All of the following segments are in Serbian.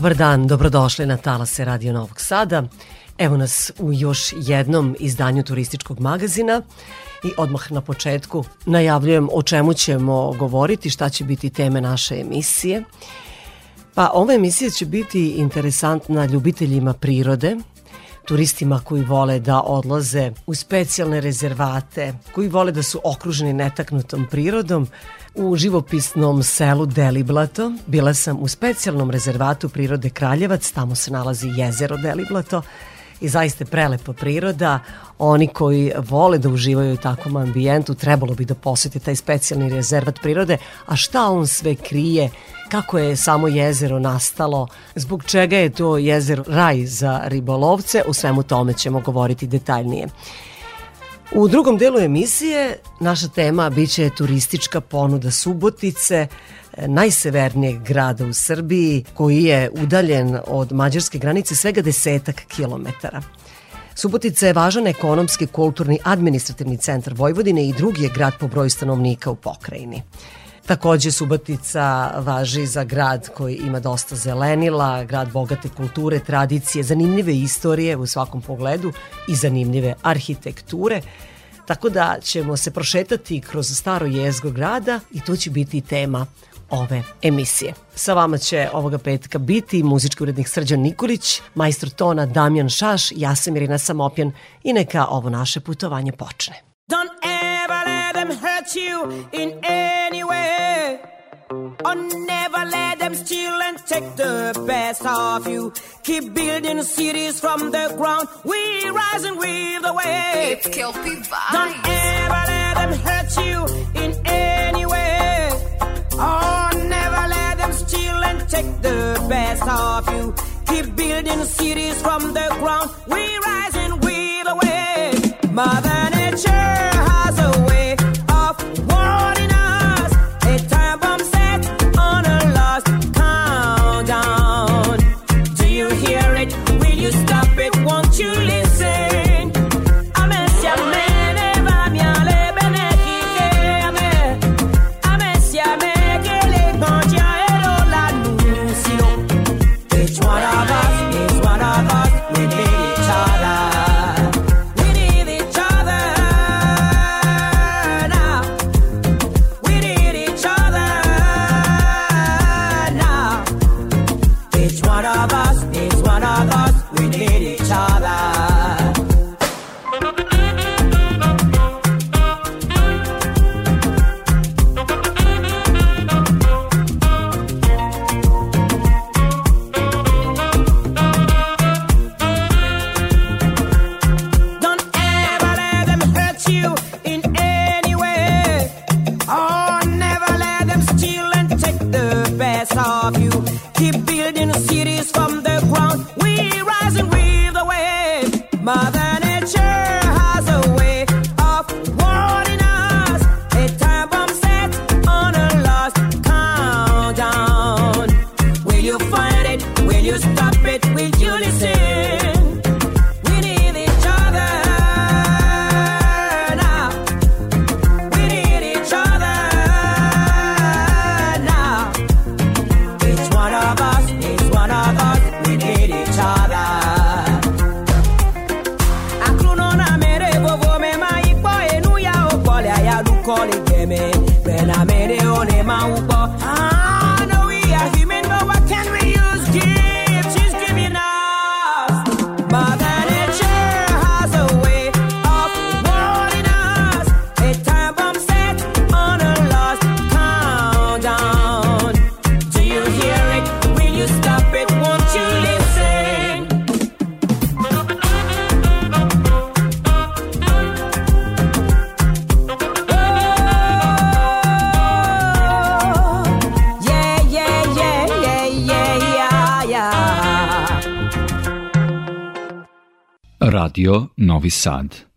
Dobar dan, dobrodošli na Talase Radio Novog Sada. Evo nas u još jednom izdanju turističkog magazina i odmah na početku najavljujem o čemu ćemo govoriti, šta će biti teme naše emisije. Pa ova emisija će biti interesantna ljubiteljima prirode, turistima koji vole da odlaze u specijalne rezervate, koji vole da su okruženi netaknutom prirodom, u živopisnom selu Deliblato. Bila sam u specijalnom rezervatu prirode Kraljevac, tamo se nalazi jezero Deliblato i zaista prelepa priroda. Oni koji vole da uživaju u takvom ambijentu trebalo bi da posete taj specijalni rezervat prirode, a šta on sve krije, kako je samo jezero nastalo, zbog čega je to jezero raj za ribolovce, u svemu tome ćemo govoriti detaljnije. U drugom delu emisije naša tema biće turistička ponuda Subotice, najsevernijeg grada u Srbiji koji je udaljen od mađarske granice svega desetak kilometara. Subotica je važan ekonomski, kulturni, administrativni centar Vojvodine i drugi je grad po broju stanovnika u pokrajini. Takođe Subotica važi za grad koji ima dosta zelenila, grad bogate kulture, tradicije, zanimljive istorije u svakom pogledu i zanimljive arhitekture. Tako da ćemo se prošetati kroz staro jezgo grada i to će biti tema ove emisije. Sa vama će ovoga petka biti muzički urednik Srđan Nikolić, majstor tona Damjan Šaš, ja sam Irina Samopjan i neka ovo naše putovanje počne. Don't ever let them hurt you in any way Or never let them steal and take the best of you. Keep building cities from the ground. We rise and weave the way. It's Kelpie Vibes. Don't ever let them hurt you in any way. Or never let them steal and take the best of you. Keep building cities from the ground. We rise and weave the way. Mother Nature. Radio Novi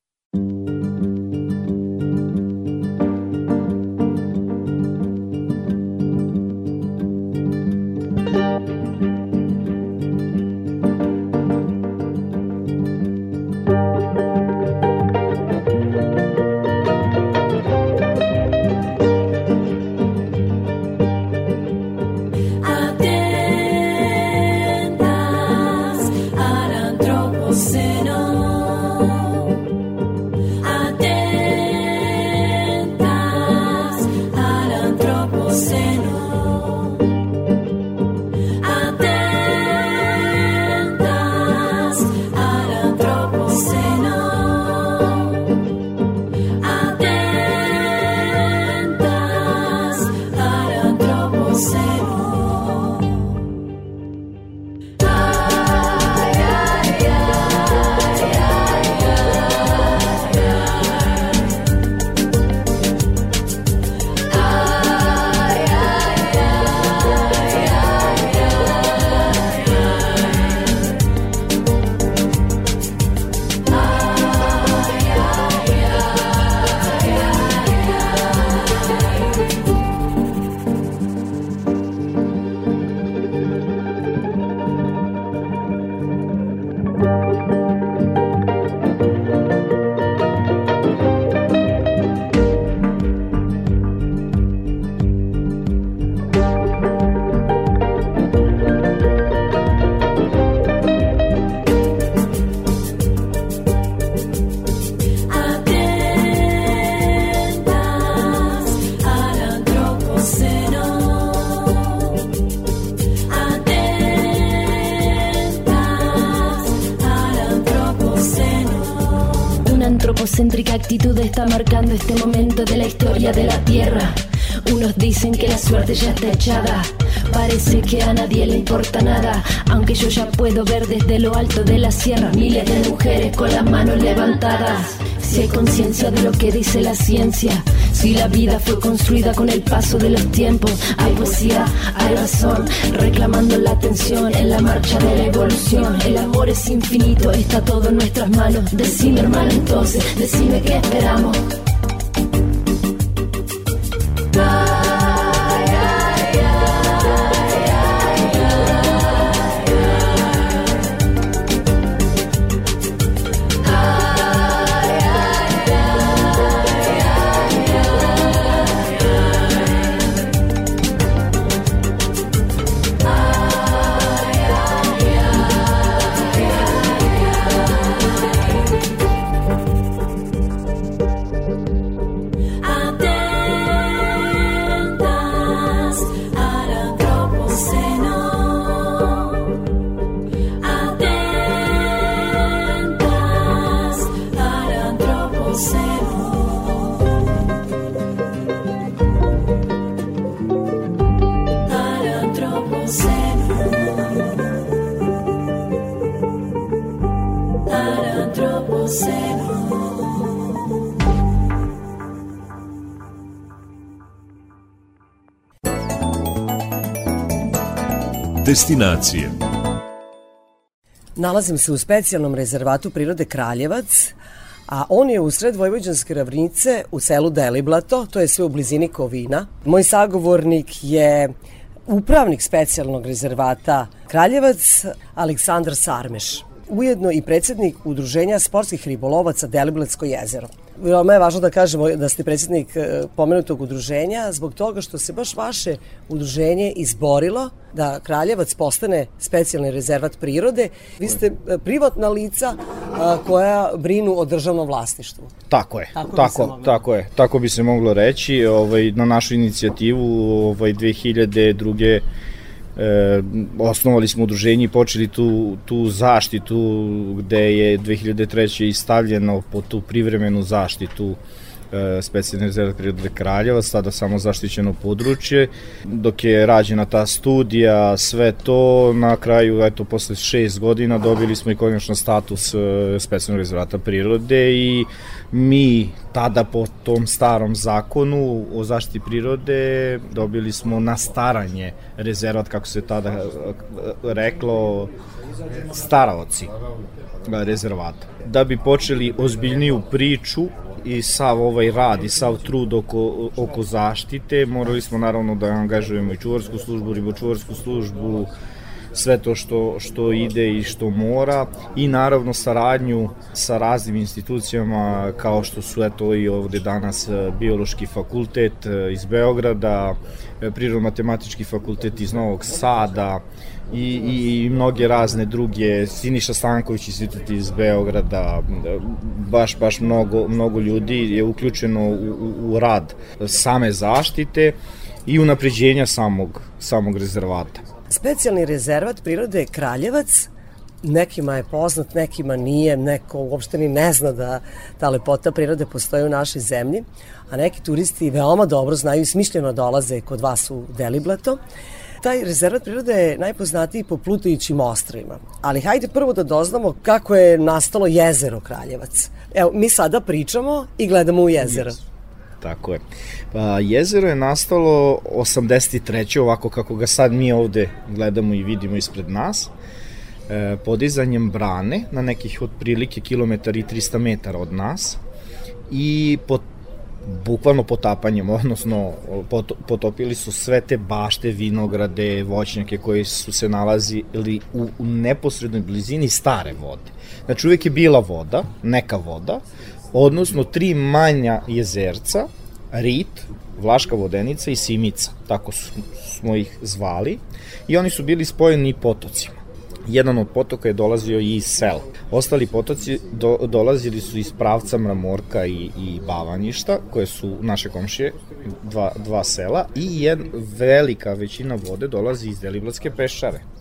Sad. actitud está marcando este momento de la historia de la Tierra. Unos dicen que la suerte ya está echada. Parece que a nadie le importa nada, aunque yo ya puedo ver desde lo alto de la sierra miles de mujeres con las manos levantadas. Si hay conciencia de lo que dice la ciencia, si la vida fue construida con el paso de los tiempos, hay poesía, hay razón, reclamando la atención en la marcha de la evolución. El amor es infinito, está todo en nuestras manos. Decime hermano entonces, decime qué esperamos. Destinacije Nalazim se u specijalnom rezervatu prirode Kraljevac, a on je usred Vojvođanske ravnice u selu Deliblato, to je sve u blizini Kovina. Moj sagovornik je upravnik specijalnog rezervata Kraljevac, Aleksandar Sarmeš ujedno i predsednik Udruženja sportskih ribolovaca Deliblatsko jezero. Veoma je važno da kažemo da ste predsednik e, pomenutog udruženja zbog toga što se baš vaše udruženje izborilo da Kraljevac postane specijalni rezervat prirode. Vi ste e, privatna lica koja brinu o državnom vlasništvu. Tako je. Tako, tako, tako je. Tako bi se moglo reći. Ovaj, na našu inicijativu ovaj, 2002 e, osnovali smo udruženje i počeli tu, tu zaštitu gde je 2003. istavljeno po tu privremenu zaštitu e, specijalne rezerve prirode Kraljeva, sada samo zaštićeno područje. Dok je rađena ta studija, sve to, na kraju, eto, posle šest godina dobili smo i konačno status e, specijalnog rezervata prirode i mi tada po tom starom zakonu o zaštiti prirode dobili smo na staranje rezervat, kako se tada reklo, staraoci rezervata. Da bi počeli ozbiljniju priču i sav ovaj rad i sav trud oko, oko zaštite, morali smo naravno da angažujemo i čuvarsku službu, ribočuvarsku službu, sve to što, što ide i što mora i naravno saradnju sa raznim institucijama kao što su eto i ovde danas e, biološki fakultet e, iz Beograda, e, prirodno-matematički fakultet iz Novog Sada i, i, i mnoge razne druge, Siniša Stanković institut iz Beograda, baš, baš mnogo, mnogo ljudi je uključeno u, u, u rad same zaštite i unapređenja samog, samog rezervata. Specijalni rezervat prirode Kraljevac nekima je poznat, nekima nije, neko uopšte ni ne zna da ta lepota prirode postoji u našoj zemlji, a neki turisti veoma dobro znaju i smišljeno dolaze kod vas u Deliblato. Taj rezervat prirode je najpoznatiji po plutajućim ostrovima. Ali hajde prvo da doznamo kako je nastalo jezero Kraljevac. Evo, mi sada pričamo i gledamo u jezero. Yes. Tako je. Pa, jezero je nastalo 83. ovako kako ga sad mi ovde gledamo i vidimo ispred nas, e, podizanjem brane na nekih otprilike kilometar i 300 metara od nas i pot, bukvalno potapanjem, odnosno pot, potopili su sve te bašte, vinograde, voćnjake koji su se nalazili u, u neposrednoj blizini stare vode. Znači uvek je bila voda, neka voda, odnosno tri manja jezerca, Rit, Vlaška vodenica i Simica, tako smo ih zvali, i oni su bili spojeni potocima. Jedan od potoka je dolazio i iz sela. Ostali potoci do, dolazili su iz pravca Mramorka i, i Bavaništa, koje su naše komšije, dva, dva sela, i jedna velika većina vode dolazi iz Deliblatske pešare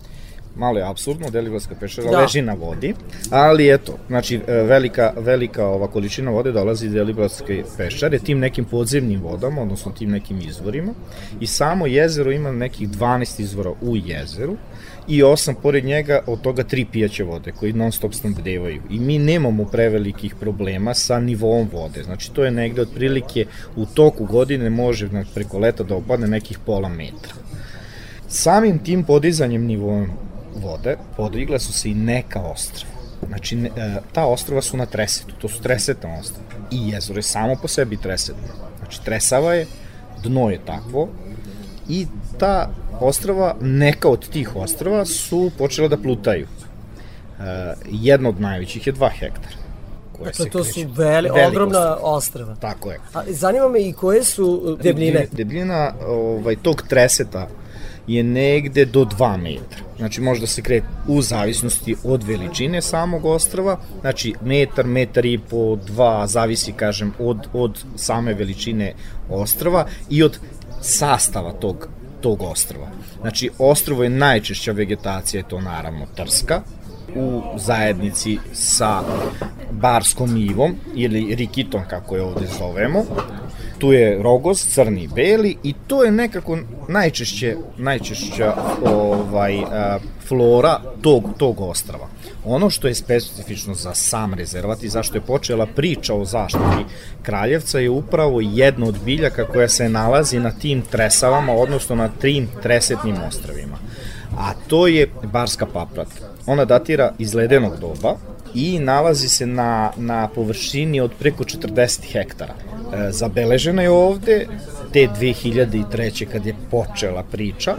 malo je absurdno, Deliblatska pešara da. leži na vodi, ali eto, znači e, velika, velika ova količina vode dolazi iz Deliblatske pešare, tim nekim podzemnim vodama, odnosno tim nekim izvorima i samo jezero ima nekih 12 izvora u jezeru i osam pored njega, od toga tri pijaće vode koji non stop snabdevaju i mi nemamo prevelikih problema sa nivom vode, znači to je negde otprilike u toku godine može preko leta da opadne nekih pola metra. Samim tim podizanjem nivoa vode podigla su se i neka ostrava. Znači, ne, e, ta ostrava su na tresetu, to su tresetna ostrava. I jezero je samo po sebi tresetno. Znači, tresava je, dno je takvo i ta ostrava, neka od tih ostrava su počela da plutaju. E, jedno od najvećih je 2 hektara. Koje dakle, to su veli, ogromna ostrava. Tako je. A zanima me i koje su debljine? Debljina ovaj, tog treseta je negde do 2 metra. Znači može da se krete u zavisnosti od veličine samog ostrava, znači metar, metar i po, dva, zavisi kažem od, od same veličine ostrava i od sastava tog, tog ostrava. Znači ostrvo je najčešća vegetacija, je to naravno trska, u zajednici sa barskom ivom ili rikitom kako je ovde zovemo tu je rogoz, crni i beli i to je nekako najčešće, najčešća ovaj, a, flora tog, tog ostrava. Ono što je specifično za sam rezervat i zašto je počela priča o zaštiti Kraljevca je upravo jedna od biljaka koja se nalazi na tim tresavama, odnosno na trim tresetnim ostravima. A to je barska paprata. Ona datira iz ledenog doba i nalazi se na, na površini od preko 40 hektara. E, zabeležena je ovde te 2003. kad je počela priča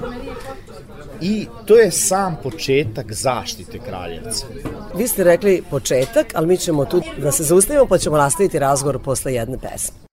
i to je sam početak zaštite kraljevca. Vi ste rekli početak, ali mi ćemo tu da se zaustavimo pa ćemo nastaviti razgovor posle jedne pesme.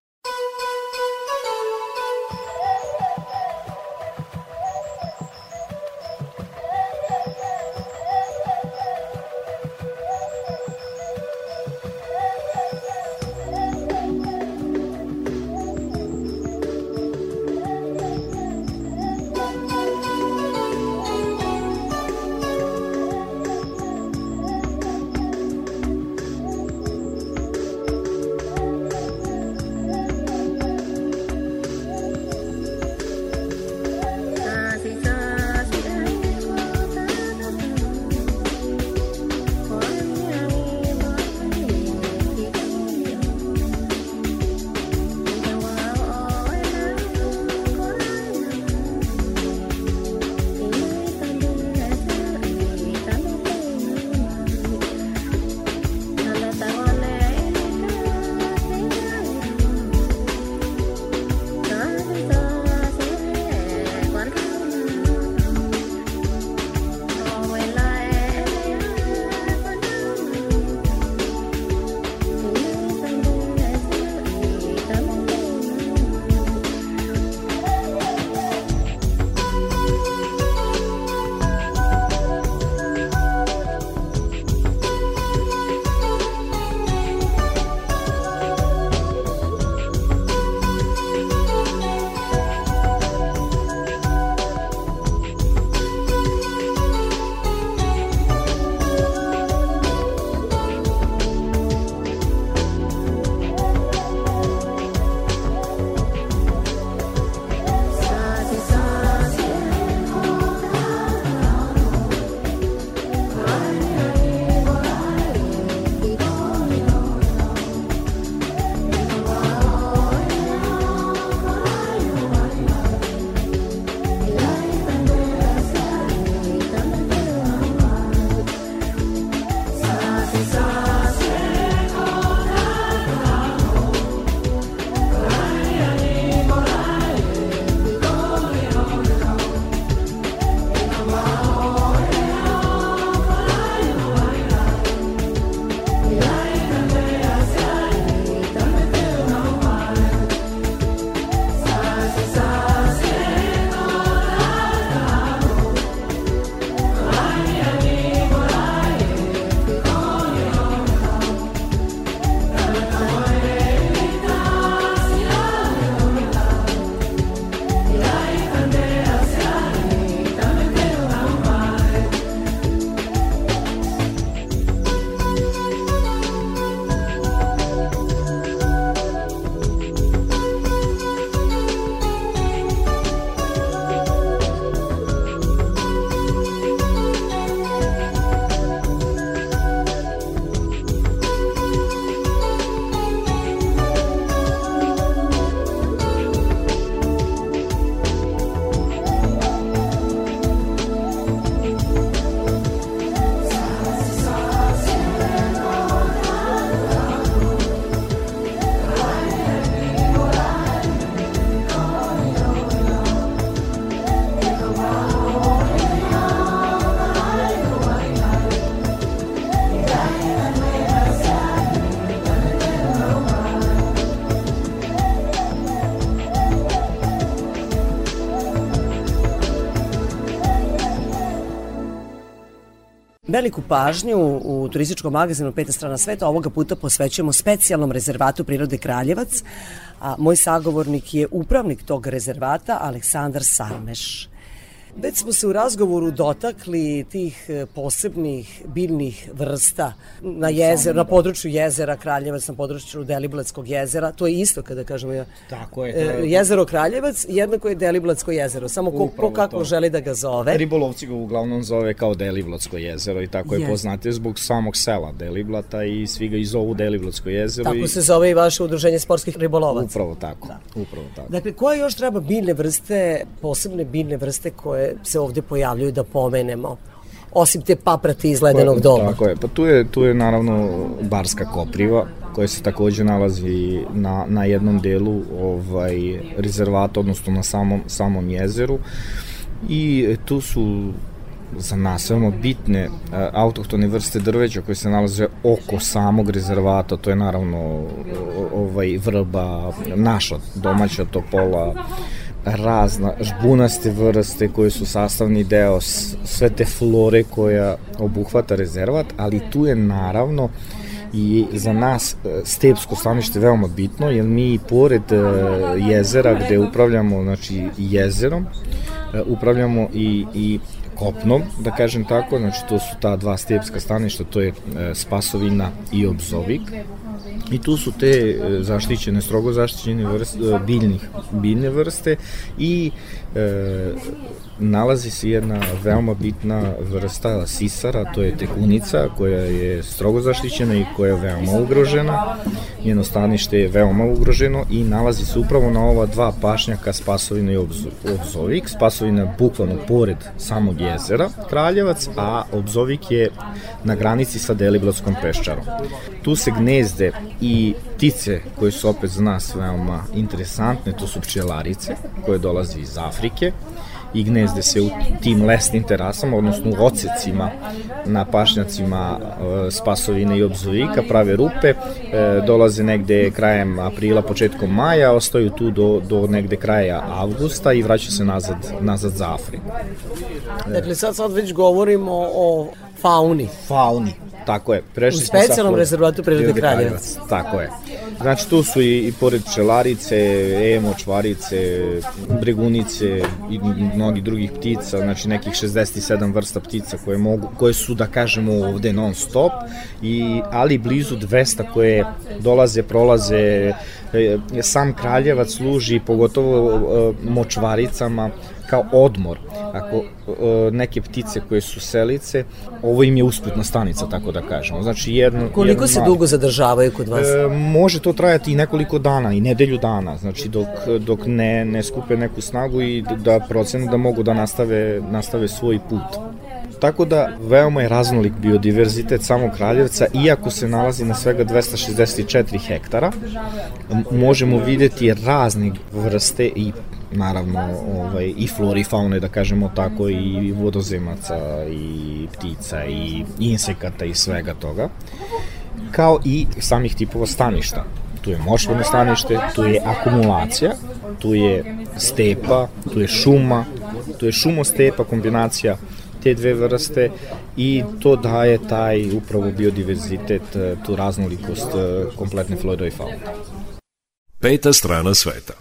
Veliku pažnju u turističkom magazinu Peta strana sveta ovoga puta posvećujemo specijalnom rezervatu prirode Kraljevac, a moj sagovornik je upravnik tog rezervata Aleksandar Sarmeš. Već smo se u razgovoru dotakli tih e, posebnih biljnih vrsta na jezeru, na području jezera Kraljevac, na području Deliblatskog jezera. To je isto kada kažemo. Tako je. E, je jezero Kraljevac jednako je Deliblatsko jezero, samo ko, ko kako to. želi da ga zove. Ribolovci ga uglavnom zove kao Deliblatsko jezero i tako je Je. poznate zbog samog sela Deliblata i svi ga i zovu Deliblatsko jezero. i... Tako se zove i vaše udruženje sportskih ribolovaca. Upravo tako, upravo tako. Dakle, koje još treba biljne vrste, posebne biljne vrste koje se ovde pojavljuju da pomenemo? Osim te paprati iz ledenog doba. Tako je, pa tu je, tu je naravno barska kopriva koja se takođe nalazi na, na jednom delu ovaj, rezervata, odnosno na samom, samom jezeru i tu su za nas veoma bitne e, autohtone vrste drveća koje se nalaze oko samog rezervata, to je naravno ovaj vrba, naša domaća topola, razna žbunaste vrste koje su sastavni deo sve te flore koja obuhvata rezervat, ali tu je naravno i za nas e, stepsko stanište veoma bitno, jer mi pored e, jezera gde upravljamo znači jezerom, e, upravljamo i, i kopnom, da kažem tako, znači to su ta dva stepska staništa, to je Spasovina i Obzovik. I tu su te e, zaštićene, strogo zaštićene vrste, e, biljnih, biljne vrste i e, nalazi se jedna veoma bitna vrsta sisara, to je tekunica koja je strogo zaštićena i koja je veoma ugrožena. Njeno stanište je veoma ugroženo i nalazi se upravo na ova dva pašnjaka Spasovina i Obzo- Obzovik. Spasovina je bukvalno pored samog jezera Kraljevac, a Obzovik je na granici sa Deliblatskom peščarom. Tu se gnezde i ptice koje su opet za nas veoma interesantne, to su pčelarice koje dolaze iz Afrike i gnezde se u tim lesnim terasama, odnosno u ocecima na pašnjacima e, Spasovine i Obzovika, prave rupe, e, dolaze negde krajem aprila, početkom maja, ostaju tu do, do negde kraja avgusta i vraćaju se nazad, nazad za Afriku. Dakle, sad, sad već govorimo o fauni. Fauni, tako je. Prešli U specijalnom rezervatu prirode Kraljevac. Tako je. Znači tu su i, i pored pčelarice, emo, čvarice, bregunice i mnogi drugih ptica, znači nekih 67 vrsta ptica koje mogu koje su da kažemo ovde non stop i ali blizu 200 koje dolaze, prolaze e, sam Kraljevac služi pogotovo e, močvaricama kao odmor. Ako e, neke ptice koje su selice, ovo im je usputna stanica, tako da kažemo. Znači jedno... Koliko jedno se malo- dugo zadržavaju kod vas? E, može to trajati i nekoliko dana i nedelju dana, znači dok, dok ne, ne skupe neku snagu i da procenu da mogu da nastave, nastave svoj put. Tako da veoma je raznolik biodiverzitet samog Kraljevca, iako se nalazi na svega 264 hektara, možemo videti razne vrste i naravno ovaj, i flore i faune, da kažemo tako, i vodozemaca, i ptica, i insekata i svega toga kao i samih tipova staništa. Tu je močvarno stanište, tu je akumulacija, tu je stepa, tu je šuma, tu je šumostepa, kombinacija te dve vrste i to daje taj upravo biodiverzitet, tu raznolikost kompletne flore i faune. Peta strana sveta.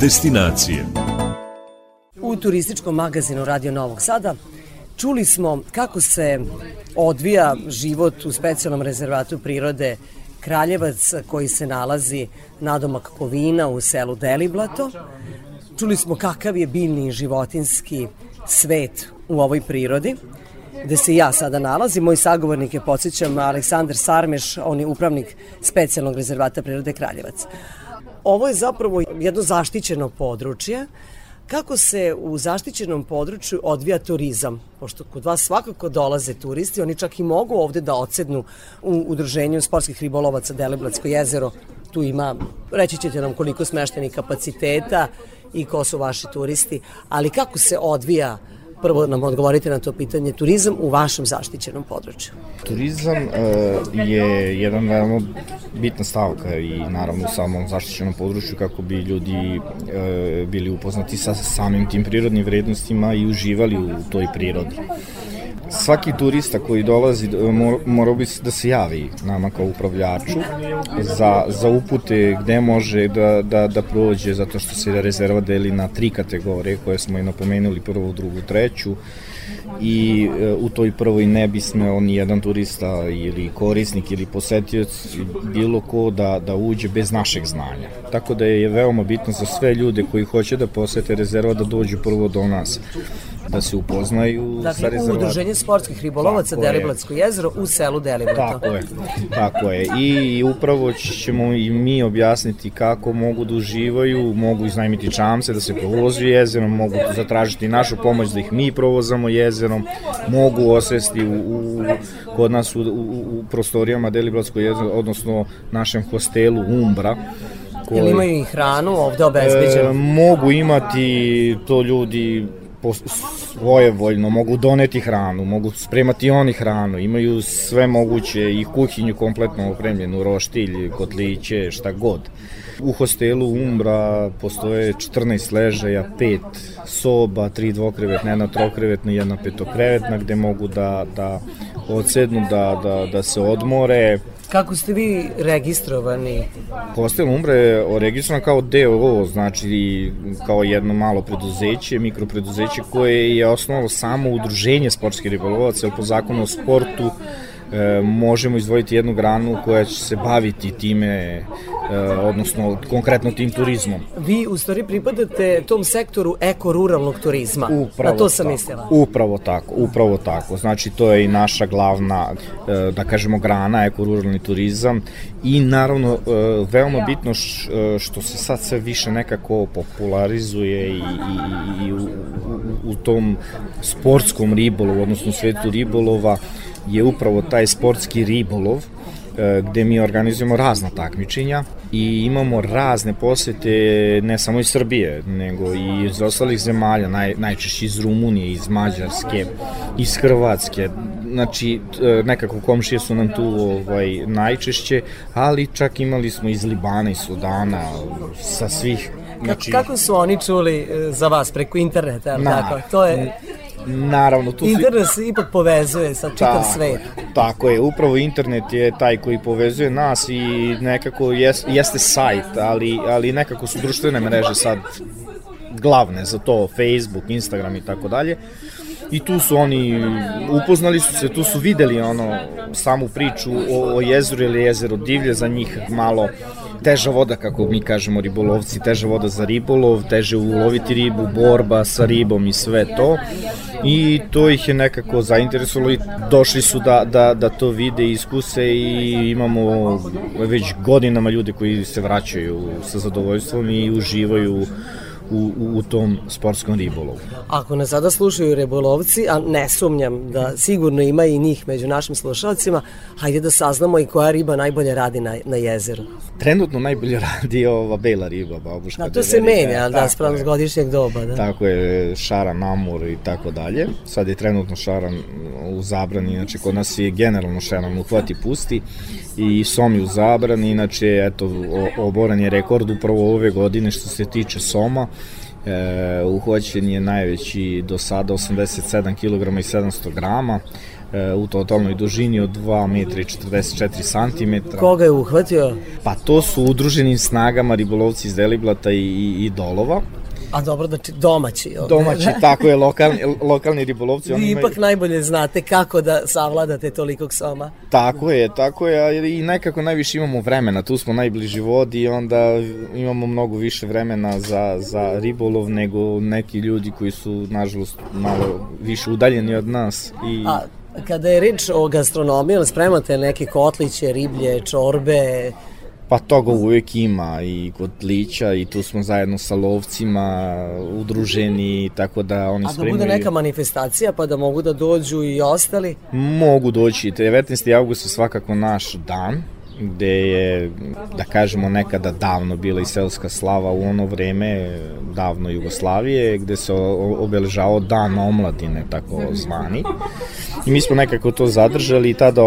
Destinacije U turističkom magazinu Radio Novog Sada čuli smo kako se odvija život u specijalnom rezervatu prirode Kraljevac koji se nalazi nadomak Kovina u selu Deliblato. Čuli smo kakav je biljni i životinski svet u ovoj prirodi gde se ja sada nalazim. Moj sagovornik je, podsjećam, Aleksandar Sarmeš, on je upravnik specijalnog rezervata prirode Kraljevac. Ovo je zapravo jedno zaštićeno područje Kako se u zaštićenom području odvija turizam? Pošto kod vas svakako dolaze turisti, oni čak i mogu ovde da odsednu u udruženju sportskih ribolovaca Deliblatsko jezero. Tu ima, reći ćete nam koliko smeštenih kapaciteta i ko su vaši turisti, ali kako se odvija prvo nam odgovorite na to pitanje, turizam u vašem zaštićenom području. Turizam uh, je jedan veoma bitna stavka i naravno u samom zaštićenom području kako bi ljudi uh, bili upoznati sa samim tim prirodnim vrednostima i uživali u toj prirodi svaki turista koji dolazi mora bi da se javi nama kao upravljaču za, za upute gde može da, da, da prođe zato što se rezerva deli na tri kategorije koje smo i napomenuli prvu, drugu, treću i e, u toj prvoj ne bi smeo ni jedan turista ili korisnik ili posetioc bilo ko da, da uđe bez našeg znanja. Tako da je veoma bitno za sve ljude koji hoće da posete rezerva da dođu prvo do nas da se upoznaju dakle, sa rezervatom. Udruženje sportskih ribolovaca Deliblatsko jezero u selu Deliblato. Tako je, tako je. I, I upravo ćemo i mi objasniti kako mogu da uživaju, mogu iznajmiti čamce da se provozu jezerom, mogu zatražiti našu pomoć da ih mi provozamo jezerom, mogu osvesti u, u, kod nas u, u, u prostorijama Deliblatsko jezero, odnosno našem hostelu Umbra, koji, Ili imaju i hranu ovde obezbeđenu? E, mogu imati to ljudi svojevoljno, mogu doneti hranu, mogu spremati oni hranu, imaju sve moguće i kuhinju kompletno opremljenu, roštilj, kotliće, šta god. U hostelu Umbra postoje 14 ležaja, 5 soba, 3 dvokrevetna, jedna trokrevetna i jedna petokrevetna gde mogu da, da odsednu, da, da, da se odmore, Kako ste vi registrovani? Hostel Umbra je registrovan kao DOO, znači kao jedno malo preduzeće, mikropreduzeće koje je osnovalo samo udruženje sportskih ribolovaca, po zakonu o sportu e, možemo izdvojiti jednu granu koja će se baviti time, e, odnosno konkretno tim turizmom. Vi u stvari pripadate tom sektoru eko-ruralnog turizma. Upravo Na to sam tako, mislila. Upravo tako, upravo tako. Znači to je i naša glavna, e, da kažemo, grana eko-ruralni turizam i naravno e, veoma bitno š, e, što se sad sve više nekako popularizuje i, i, i u, u, u tom sportskom ribolovu, odnosno svetu ribolova, je upravo taj sportski ribolov e, gde mi organizujemo razna takmičenja i imamo razne posete ne samo iz Srbije, nego i iz ostalih zemalja, naj, najčešće iz Rumunije, iz Mađarske, iz Hrvatske. Znači, e, nekako komšije su nam tu ovaj, najčešće, ali čak imali smo iz Libana i Sudana, sa svih Znači, kako su oni čuli e, za vas preko interneta, na, tako? To je Naravno, tu internet se ipak povezuje sa čitav ta, svet. Tako je, upravo internet je taj koji povezuje nas i nekako jes, jeste sajt, ali, ali nekako su društvene mreže sad glavne za to, Facebook, Instagram i tako dalje. I tu su oni, upoznali su se, tu su videli ono, samu priču o, o jezeru ili jezero divlje, za njih malo teža voda, kako mi kažemo ribolovci, teža voda za ribolov, teže uloviti ribu, borba sa ribom i sve to. I to ih je nekako zainteresovalo i došli su da, da, da to vide i iskuse i imamo već godinama ljude koji se vraćaju sa zadovoljstvom i uživaju u, u, tom sportskom ribolovu. Ako nas sada slušaju ribolovci, a ne sumnjam da sigurno ima i njih među našim slušalcima, hajde da saznamo i koja riba najbolje radi na, na jezeru. Trenutno najbolje radi ova bela riba, babuška. Da, to se menja, da, spravo godišnjeg doba. Da. Tako je, šaran, amur i tako dalje. Sad je trenutno šaran u zabrani, znači kod nas je generalno šaran uhvati pusti i Somi u zabrani, inače eto, oboran je rekord upravo ove godine što se tiče Soma, e, uhvaćen je najveći do sada 87 kg i 700 grama, e, u totalnoj dužini od 2 metra i 44 cm. Koga je uhvatio? Pa to su udruženim snagama ribolovci iz Deliblata i, i, i Dolova. A dobro, znači domaći. Ovde, domaći, tako je, lokalni, lokalni ribolovci. Vi ipak imaju... najbolje znate kako da savladate tolikog soma. Tako je, tako je, i nekako najviše imamo vremena, tu smo najbliži vodi i onda imamo mnogo više vremena za, za ribolov nego neki ljudi koji su, nažalost, malo više udaljeni od nas. I... A kada je reč o gastronomiji, spremate neke kotliće, riblje, čorbe, Pa toga uvek ima i kod lića i tu smo zajedno sa lovcima udruženi, tako da oni spremaju... A da bude neka manifestacija pa da mogu da dođu i ostali? Mogu doći, 19. august je svakako naš dan, gde je, da kažemo, nekada davno bila i selska slava u ono vreme, davno Jugoslavije, gde se obeležavao dan omladine, tako zvani. I mi smo nekako to zadržali i tada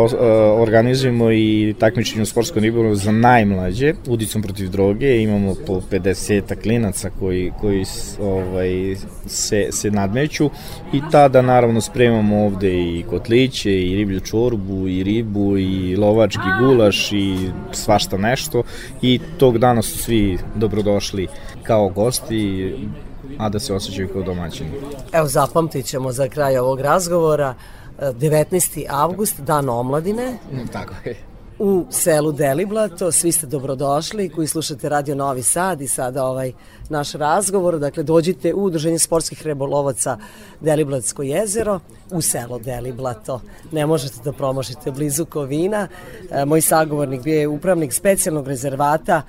organizujemo i takmičenje u sportskom ribolovu za najmlađe, udicom protiv droge, imamo po 50 klinaca koji, koji ovaj, se, se nadmeću i tada naravno spremamo ovde i kotliće, i riblju čorbu, i ribu, i lovački gulaš, i svašta nešto i tog dana su svi dobrodošli kao gosti a da se osjećaju kao domaćini. Evo zapamtit ćemo za kraj ovog razgovora 19. avgust, dan omladine. Tako je u selu Deliblato. Svi ste dobrodošli koji slušate Radio Novi Sad i sada ovaj naš razgovor. Dakle, dođite u Udruženje sportskih rebolovaca Deliblatsko jezero u selo Deliblato. Ne možete da promošite blizu Kovina. E, moj sagovornik bio je upravnik specijalnog rezervata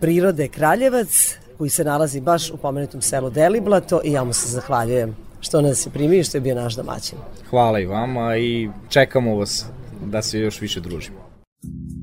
prirode Kraljevac koji se nalazi baš u pomenutom selu Deliblato i ja mu se zahvaljujem što nas je primio i što je bio naš domaćin. Hvala i vama i čekamo vas da se još više družimo. I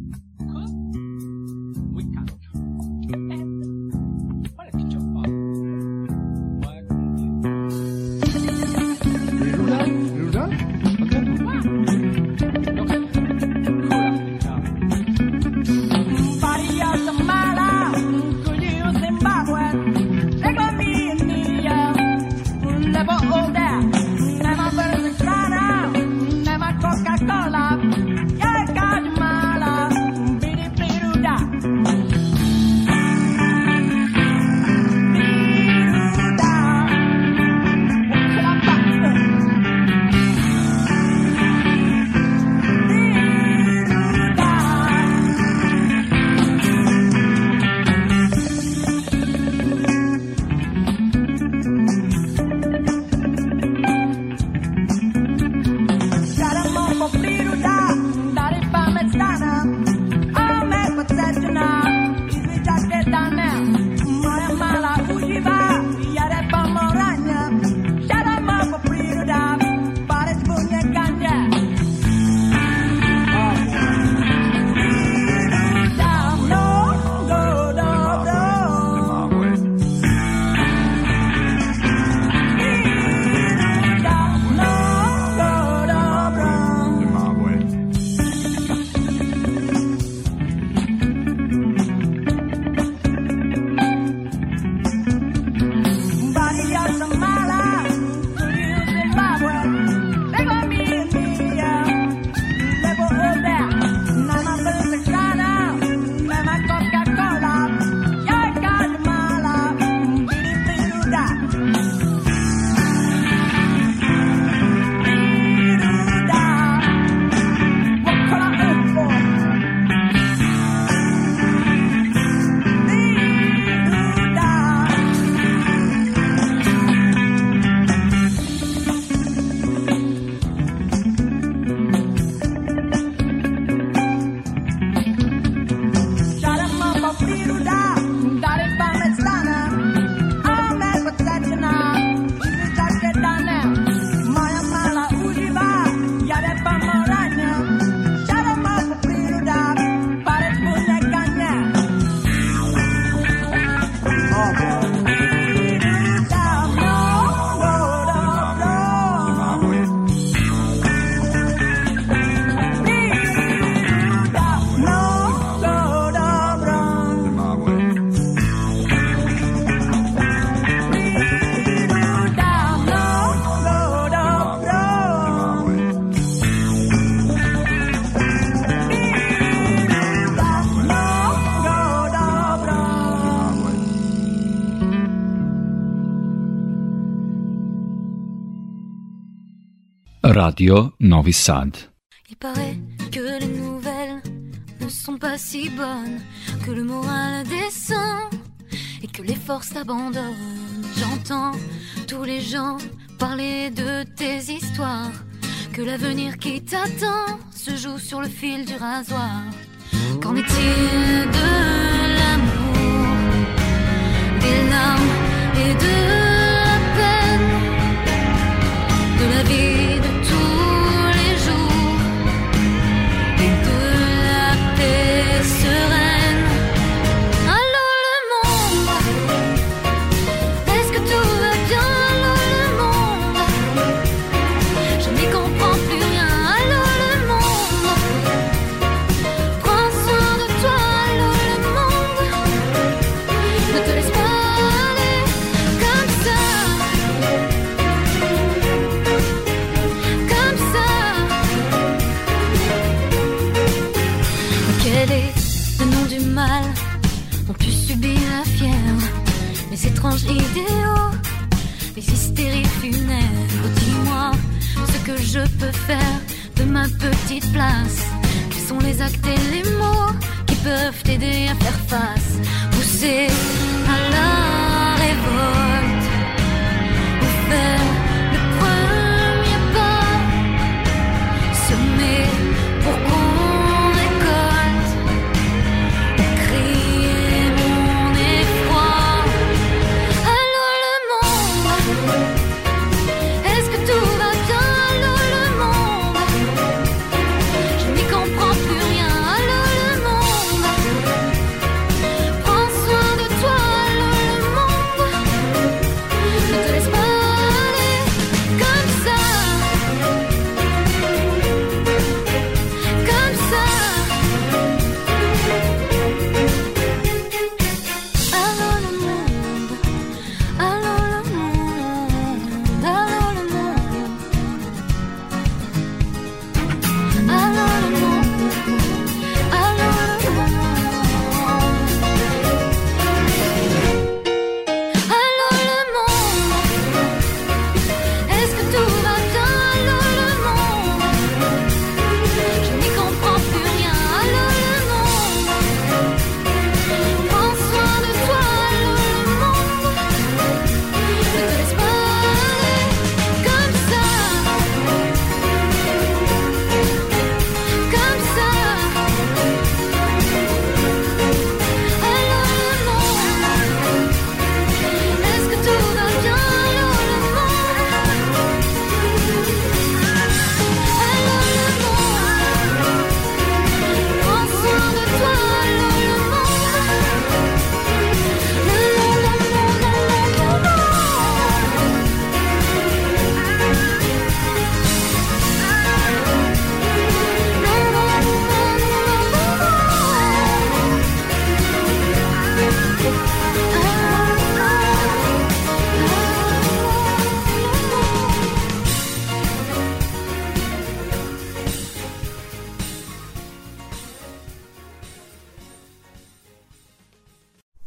Radio Il paraît que les nouvelles ne sont pas si bonnes, que le moral descend et que les forces abandonnent. J'entends tous les gens parler de tes histoires, que l'avenir qui t'attend se joue sur le fil du rasoir. Qu'en est-il de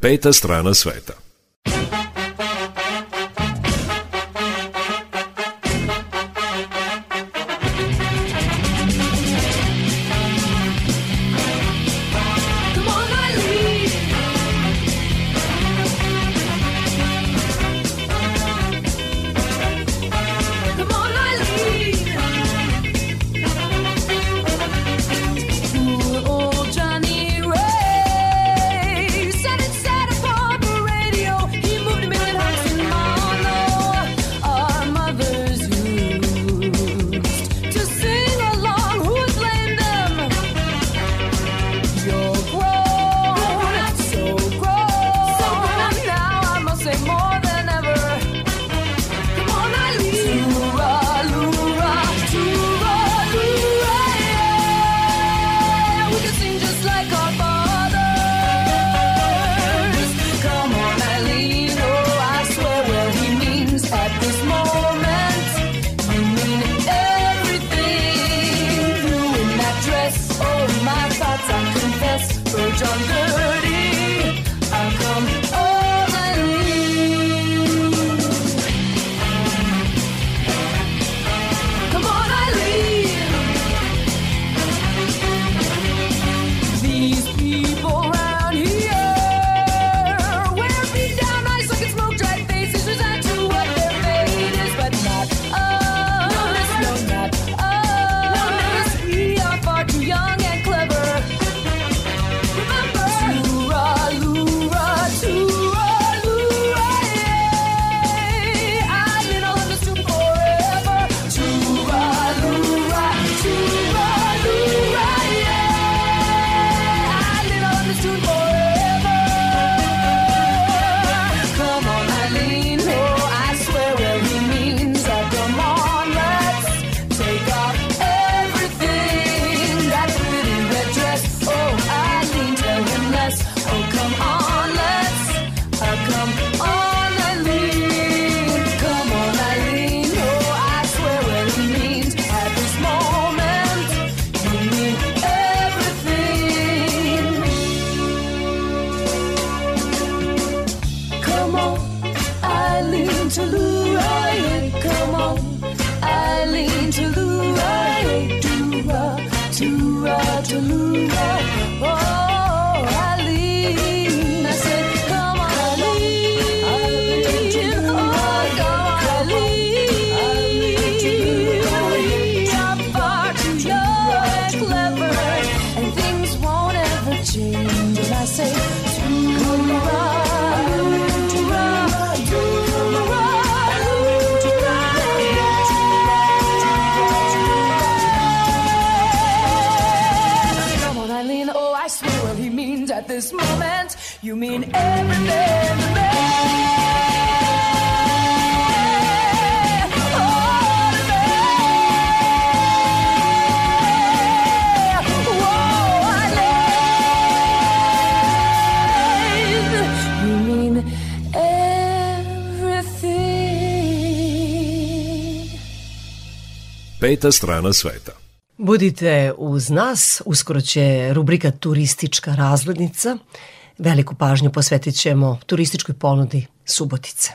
peta strana sveta. Peta strana sveta. Budite uz nas, uskoro će rubrika Turistička razglednica. Veliku pažnju posvetit ćemo turističkoj ponudi Subotice.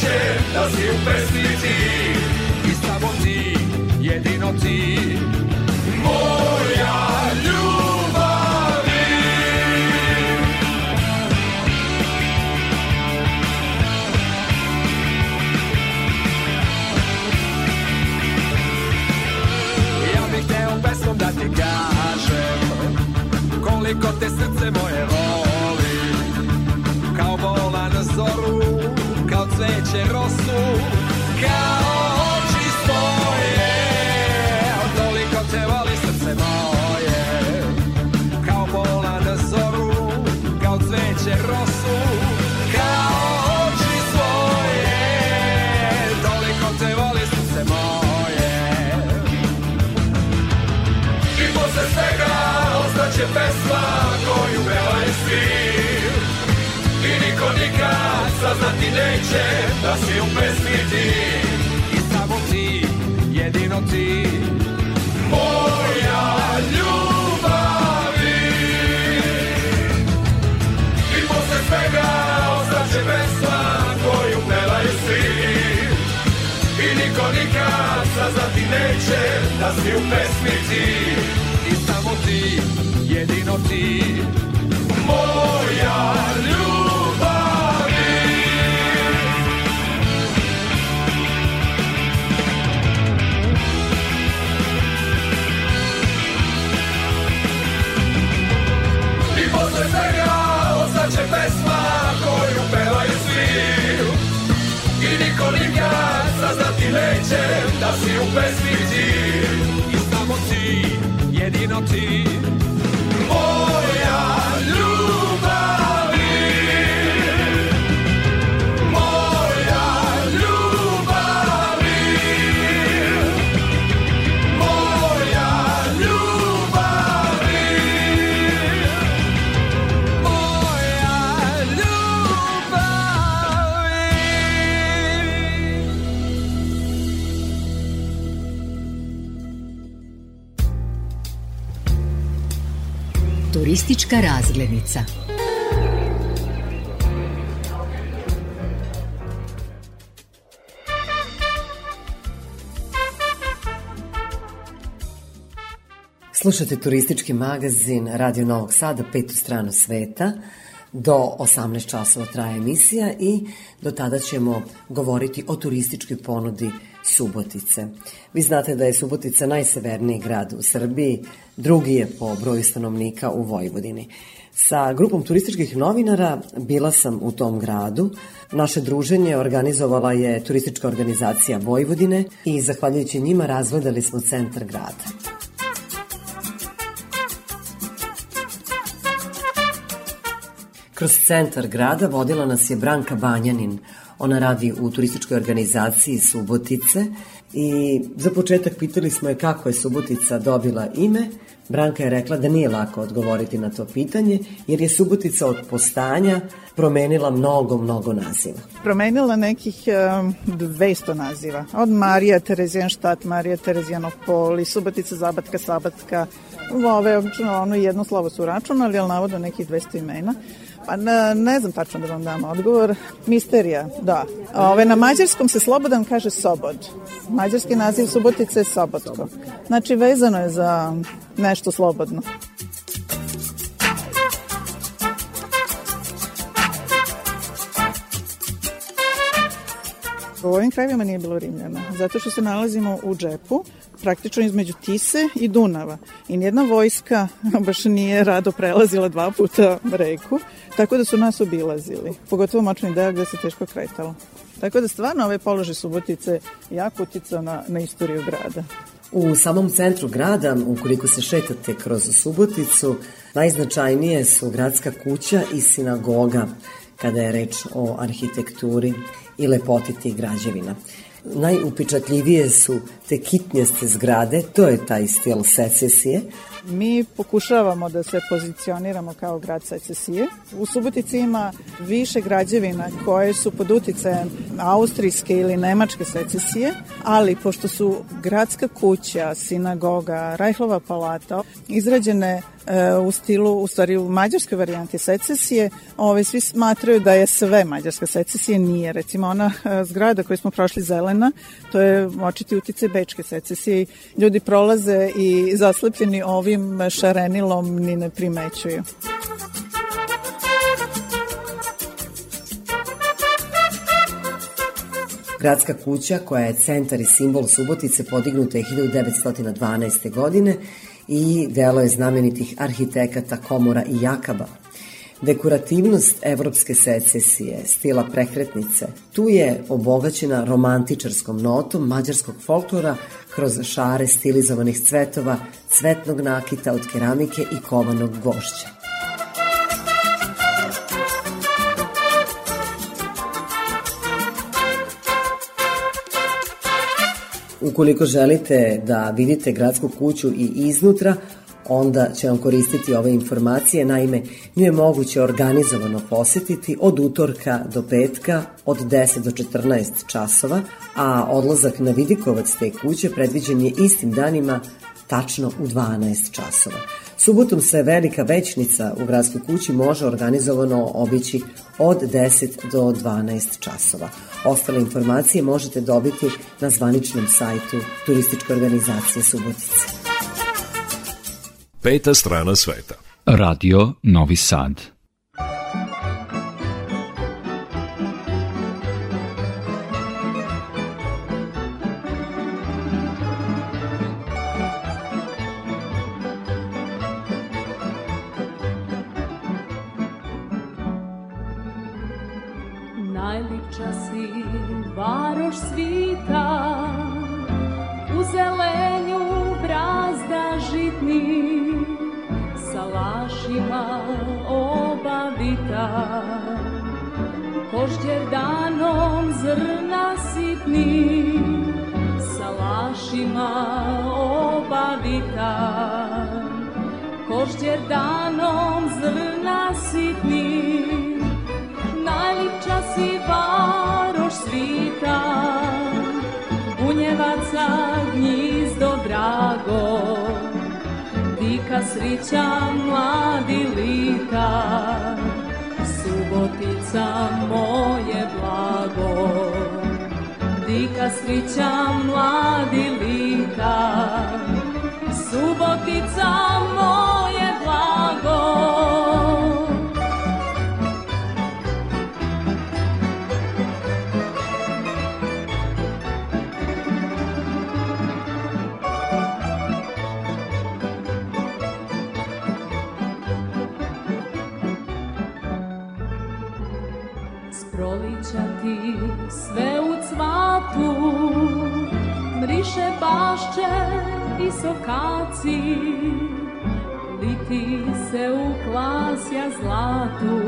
Saznati neće da Kao cveće rosu Kao oči svoje. Toliko te voli srce moje Kao bola na zoru Kao cveće rosu Kao oči svoje. Toliko te voli srce moje. I posle svega ostaće pesma koju pevaju svi saznati neće da si u pesmi ti. I samo ti, jedino ti. Moja ljubavi. I posle svega ostaće pesma koju pevaju svi. I niko nikad saznati neće da si u pesmi ti. I samo ti, jedino ti. Moja ljubavi saznati neće da si u pesmi ti I samo ti, jedino ti Turistička razglednica. Slušate turistički magazin Radio Novog Sada, petu stranu sveta. Do 18 časova traje emisija i do tada ćemo govoriti o turističkoj ponudi Subotice. Vi znate da je Subotica najseverniji grad u Srbiji, drugi je po broju stanovnika u Vojvodini. Sa grupom turističkih novinara bila sam u tom gradu. Naše druženje organizovala je turistička organizacija Vojvodine i zahvaljujući njima razgledali smo centar grada. Kroz centar grada vodila nas je Branka Banjanin. Ona radi u turističkoj organizaciji Subotice I za početak pitali smo je kako je Subotica dobila ime. Branka je rekla da nije lako odgovoriti na to pitanje, jer je Subotica od postanja promenila mnogo, mnogo naziva. Promenila nekih um, 200 naziva. Od Marija Terezijanštat, Marija Terezijanopol i Subotica, Zabatka, Sabatka. Ove, ono jedno slovo su računali, ali navodno nekih 200 imena. Pa ne, ne znam tačno da vam dam odgovor. Misterija, da. Ove, na mađarskom se slobodan kaže sobod. Mađarski naziv Subotice je sobotko. Znači vezano je za nešto slobodno. U ovim krajevima nije bilo Rimljana, zato što se nalazimo u džepu, praktično između Tise i Dunava. I nijedna vojska baš nije rado prelazila dva puta reku, tako da su nas obilazili, pogotovo močni deo gde se teško kretalo. Tako da stvarno ove polože Subotice jako uticao na, na istoriju grada. U samom centru grada, ukoliko se šetate kroz Suboticu, najznačajnije su gradska kuća i sinagoga kada je reč o arhitekturi i lepoti tih građevina. Najupečatljivije su te kitnjaste zgrade, to je taj stil secesije. Mi pokušavamo da se pozicioniramo kao grad secesije. U Subotici ima više građevina koje su pod uticajem austrijske ili nemačke secesije, ali pošto su gradska kuća, sinagoga, Rajhlova palata izrađene u stilu, u stvari u mađarskoj varijanti secesije, ove, svi smatraju da je sve mađarska secesija, nije. Recimo ona e, zgrada koju smo prošli zelena, to je očiti utice bečke secesije. Ljudi prolaze i zaslepljeni ovim šarenilom ni ne primećuju. Gradska kuća, koja je centar i simbol Subotice, podignuta je 1912. godine i delo je znamenitih arhitekata Komora i Jakaba. Dekorativnost evropske secesije, stila prekretnice, tu je obogaćena romantičarskom notom mađarskog folklora kroz šare stilizovanih cvetova, cvetnog nakita od keramike i kovanog gvošća. Ukoliko želite da vidite gradsku kuću i iznutra, onda će vam koristiti ove informacije. Naime, nju je moguće organizovano posetiti od utorka do petka od 10 do 14 časova, a odlazak na Vidikovac te kuće predviđen je istim danima tačno u 12 časova. Subotom se velika većnica u gradskoj kući može organizovano obići od 10 do 12 časova. Ostale informacije možete dobiti na zvaničnom sajtu turističke organizacije Subotice. Peta strana sveta. Radio Novi Sad. Najlipča si varoš svita U zelenju brazda žitni Sa lašima obavita Kožđer danom zrna sitni Sa lašima obavita Kožđer danom zrna drago, dika srića mladi lita, subotica moje blago. Dika srića mladi lita, subotica moje bašče i sokaci Liti se u klasja zlatu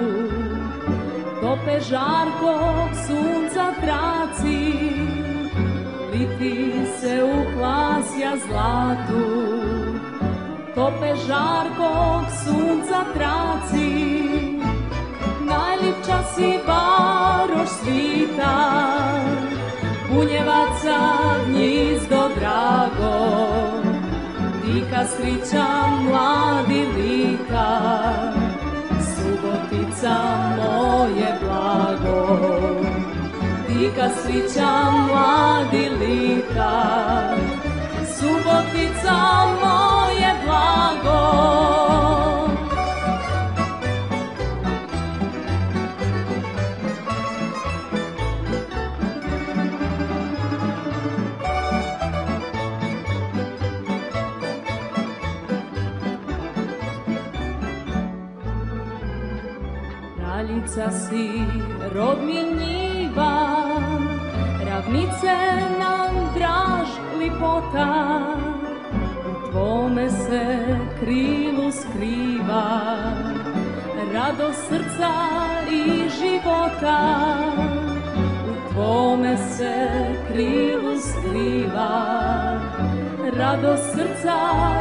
Tope žarkog sunca traci Liti se u klasja zlatu Tope žarkog sunca traci Najlipča si varoš svita Bunjevaca gnjizdo drago Dika srića mladi lika Subotica moje blago. Dika srića mladi lika Subotica moje blago si rod mi njiva Ravnice nam draž lipota U tvome se krilu skriva Rado srca i života. U tvome se krilu skriva Rado srca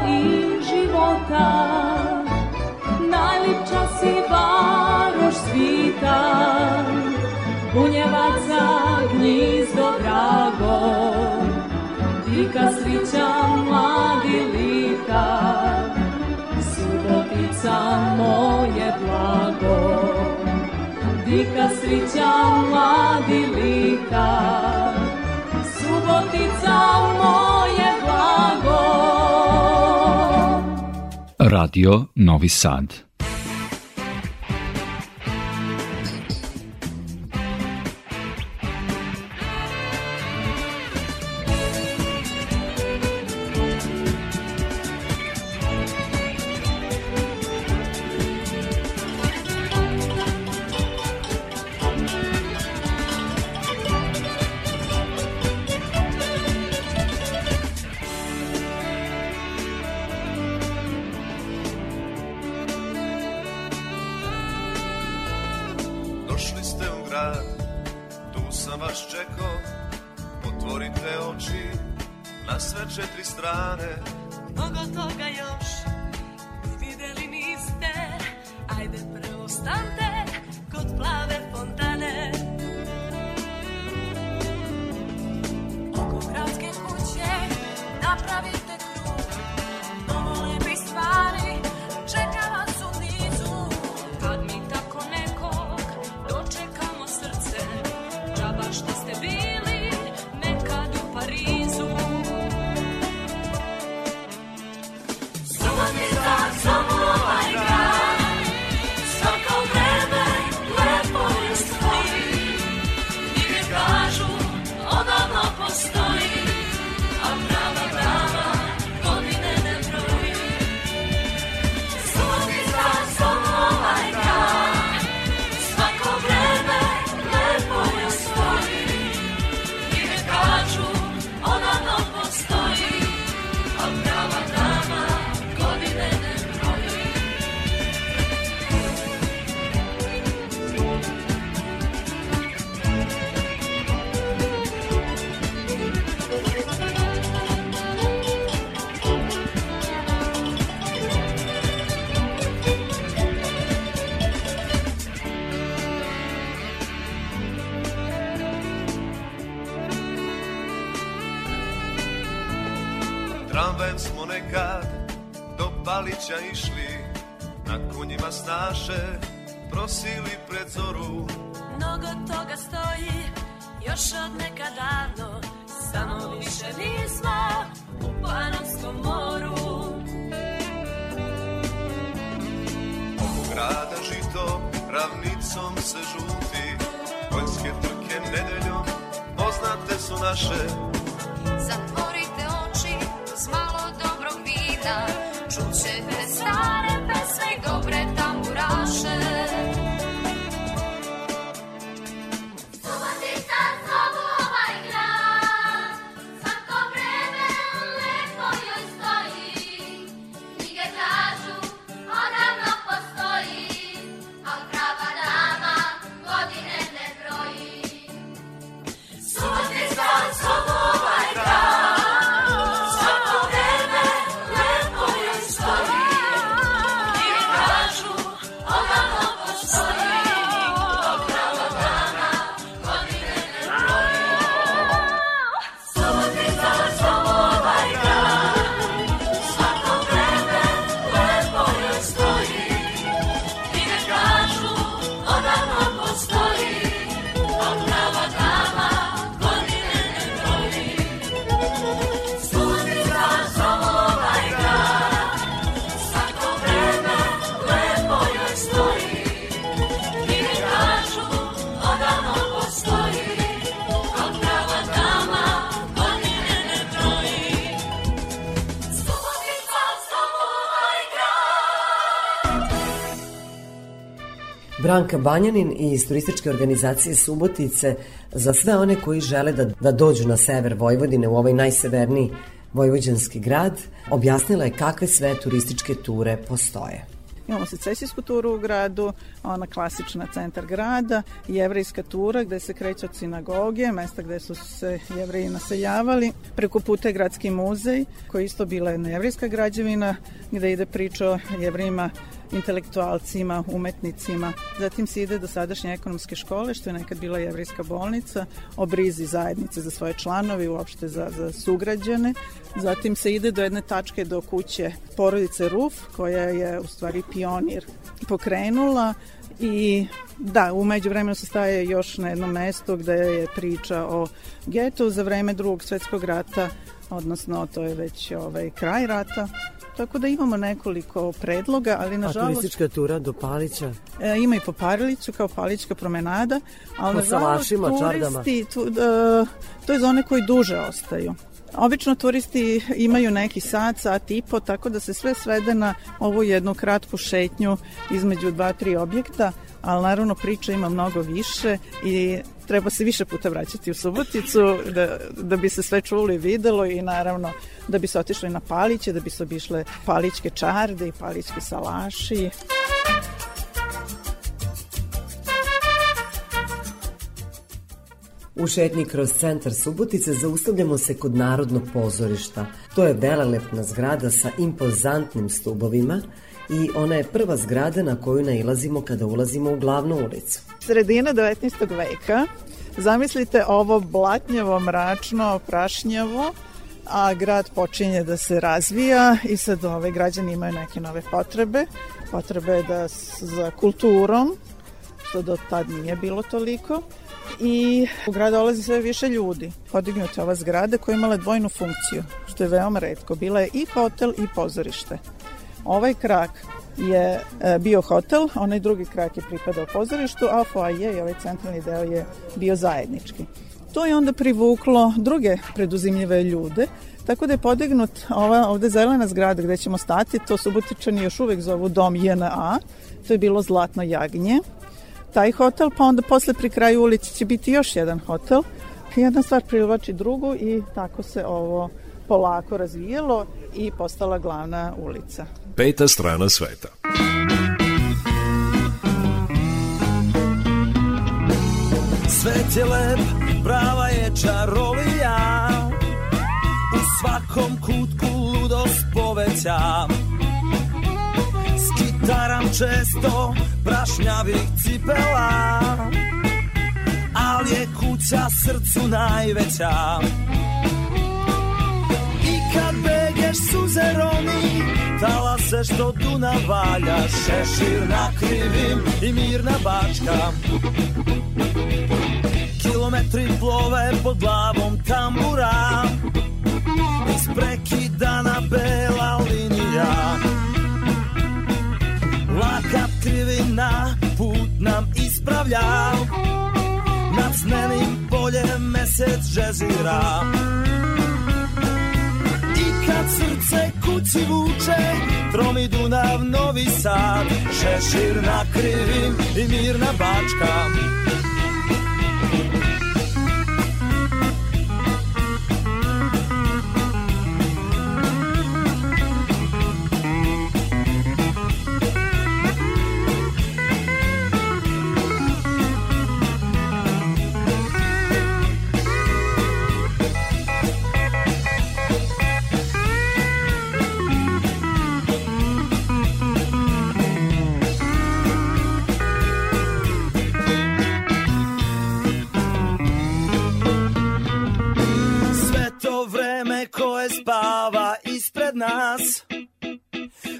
i života. Najlipča si varoš svita Bunjevaca gnjizdo drago. Dika srića mladi lika Subotica moje blago. Dika srića mladi lika Subotica moje blago. Radio Novi Sad. Branka Banjanin iz turističke organizacije Subotice za sve one koji žele da, da dođu na sever Vojvodine u ovaj najseverniji vojvođanski grad, objasnila je kakve sve turističke ture postoje. Imamo secesijsku turu u gradu, ona klasična centar grada, jevrejska tura gde se kreće od sinagoge, mesta gde su se jevreji naseljavali. Preko puta je gradski muzej, koji isto bila jedna jevrejska građevina, gde ide priča o jevrejima intelektualcima, umetnicima. Zatim se ide do sadašnje ekonomske škole, što je nekad bila jevrijska bolnica, o brizi zajednice za svoje članove i uopšte za, za sugrađane. Zatim se ide do jedne tačke do kuće porodice Ruf, koja je u stvari pionir pokrenula i da, umeđu vremenu se staje još na jedno mesto gde je priča o getu za vreme drugog svetskog rata, odnosno to je već ovaj, kraj rata, Tako da imamo nekoliko predloga, ali nažalost... A turistička tura do Palića? E, ima i po Pariliću kao Palićka promenada, ali salašima, turisti, tu, uh, to je za one koji duže ostaju. Obično turisti imaju neki sat, sat i po, tako da se sve svede na ovu jednu kratku šetnju između dva, tri objekta, ali naravno priča ima mnogo više i treba se više puta vraćati u Suboticu da, da bi se sve čulo i videlo i naravno da bi se otišli na Paliće, da bi se obišle Palićke čarde i Palićke salaši. U šetnji kroz centar Subotice zaustavljamo se kod Narodnog pozorišta. To je velelepna zgrada sa impozantnim stubovima i ona je prva zgrada na koju nailazimo kada ulazimo u glavnu ulicu. Sredina 19. veka. Zamislite ovo blatnjavo, mračno, prašnjavo, a grad počinje da se razvija i sad ove građani imaju neke nove potrebe. Potrebe da za kulturom, što do tad nije bilo toliko, i u grad dolazi sve više ljudi. Podignuta ova zgrada koja je imala dvojnu funkciju, što je veoma redko. Bila je i hotel i pozorište. Ovaj krak je e, bio hotel, onaj drugi krak je pripadao pozorištu, a foaje i ovaj centralni deo je bio zajednički. To je onda privuklo druge preduzimljive ljude, tako da je podignut ova ovde zelena zgrada gde ćemo stati, to Subotičani još uvek zovu dom JNA, to je bilo Zlatno jagnje, taj hotel, pa onda posle pri kraju ulici će biti još jedan hotel. Jedna stvar privlači drugu i tako se ovo polako razvijelo i postala glavna ulica. Peta strana sveta. Svet je lep, prava je čarolija U svakom kutku ludost poveća Skitaram često prašnjavih cipela Al je kuća srcu najveća. I kad begeš suze romi Talase što Duna valja Šešir na krivim i mirna bačka. Kilometri plove pod glavom tambura Isprekidana bela linija krivina put nam ispravlja. Nad snenim poljem mesec žezira. I kad srce kući vuče Tromi Dunav, Novi Sad. Šešir na krivim i mirna bačka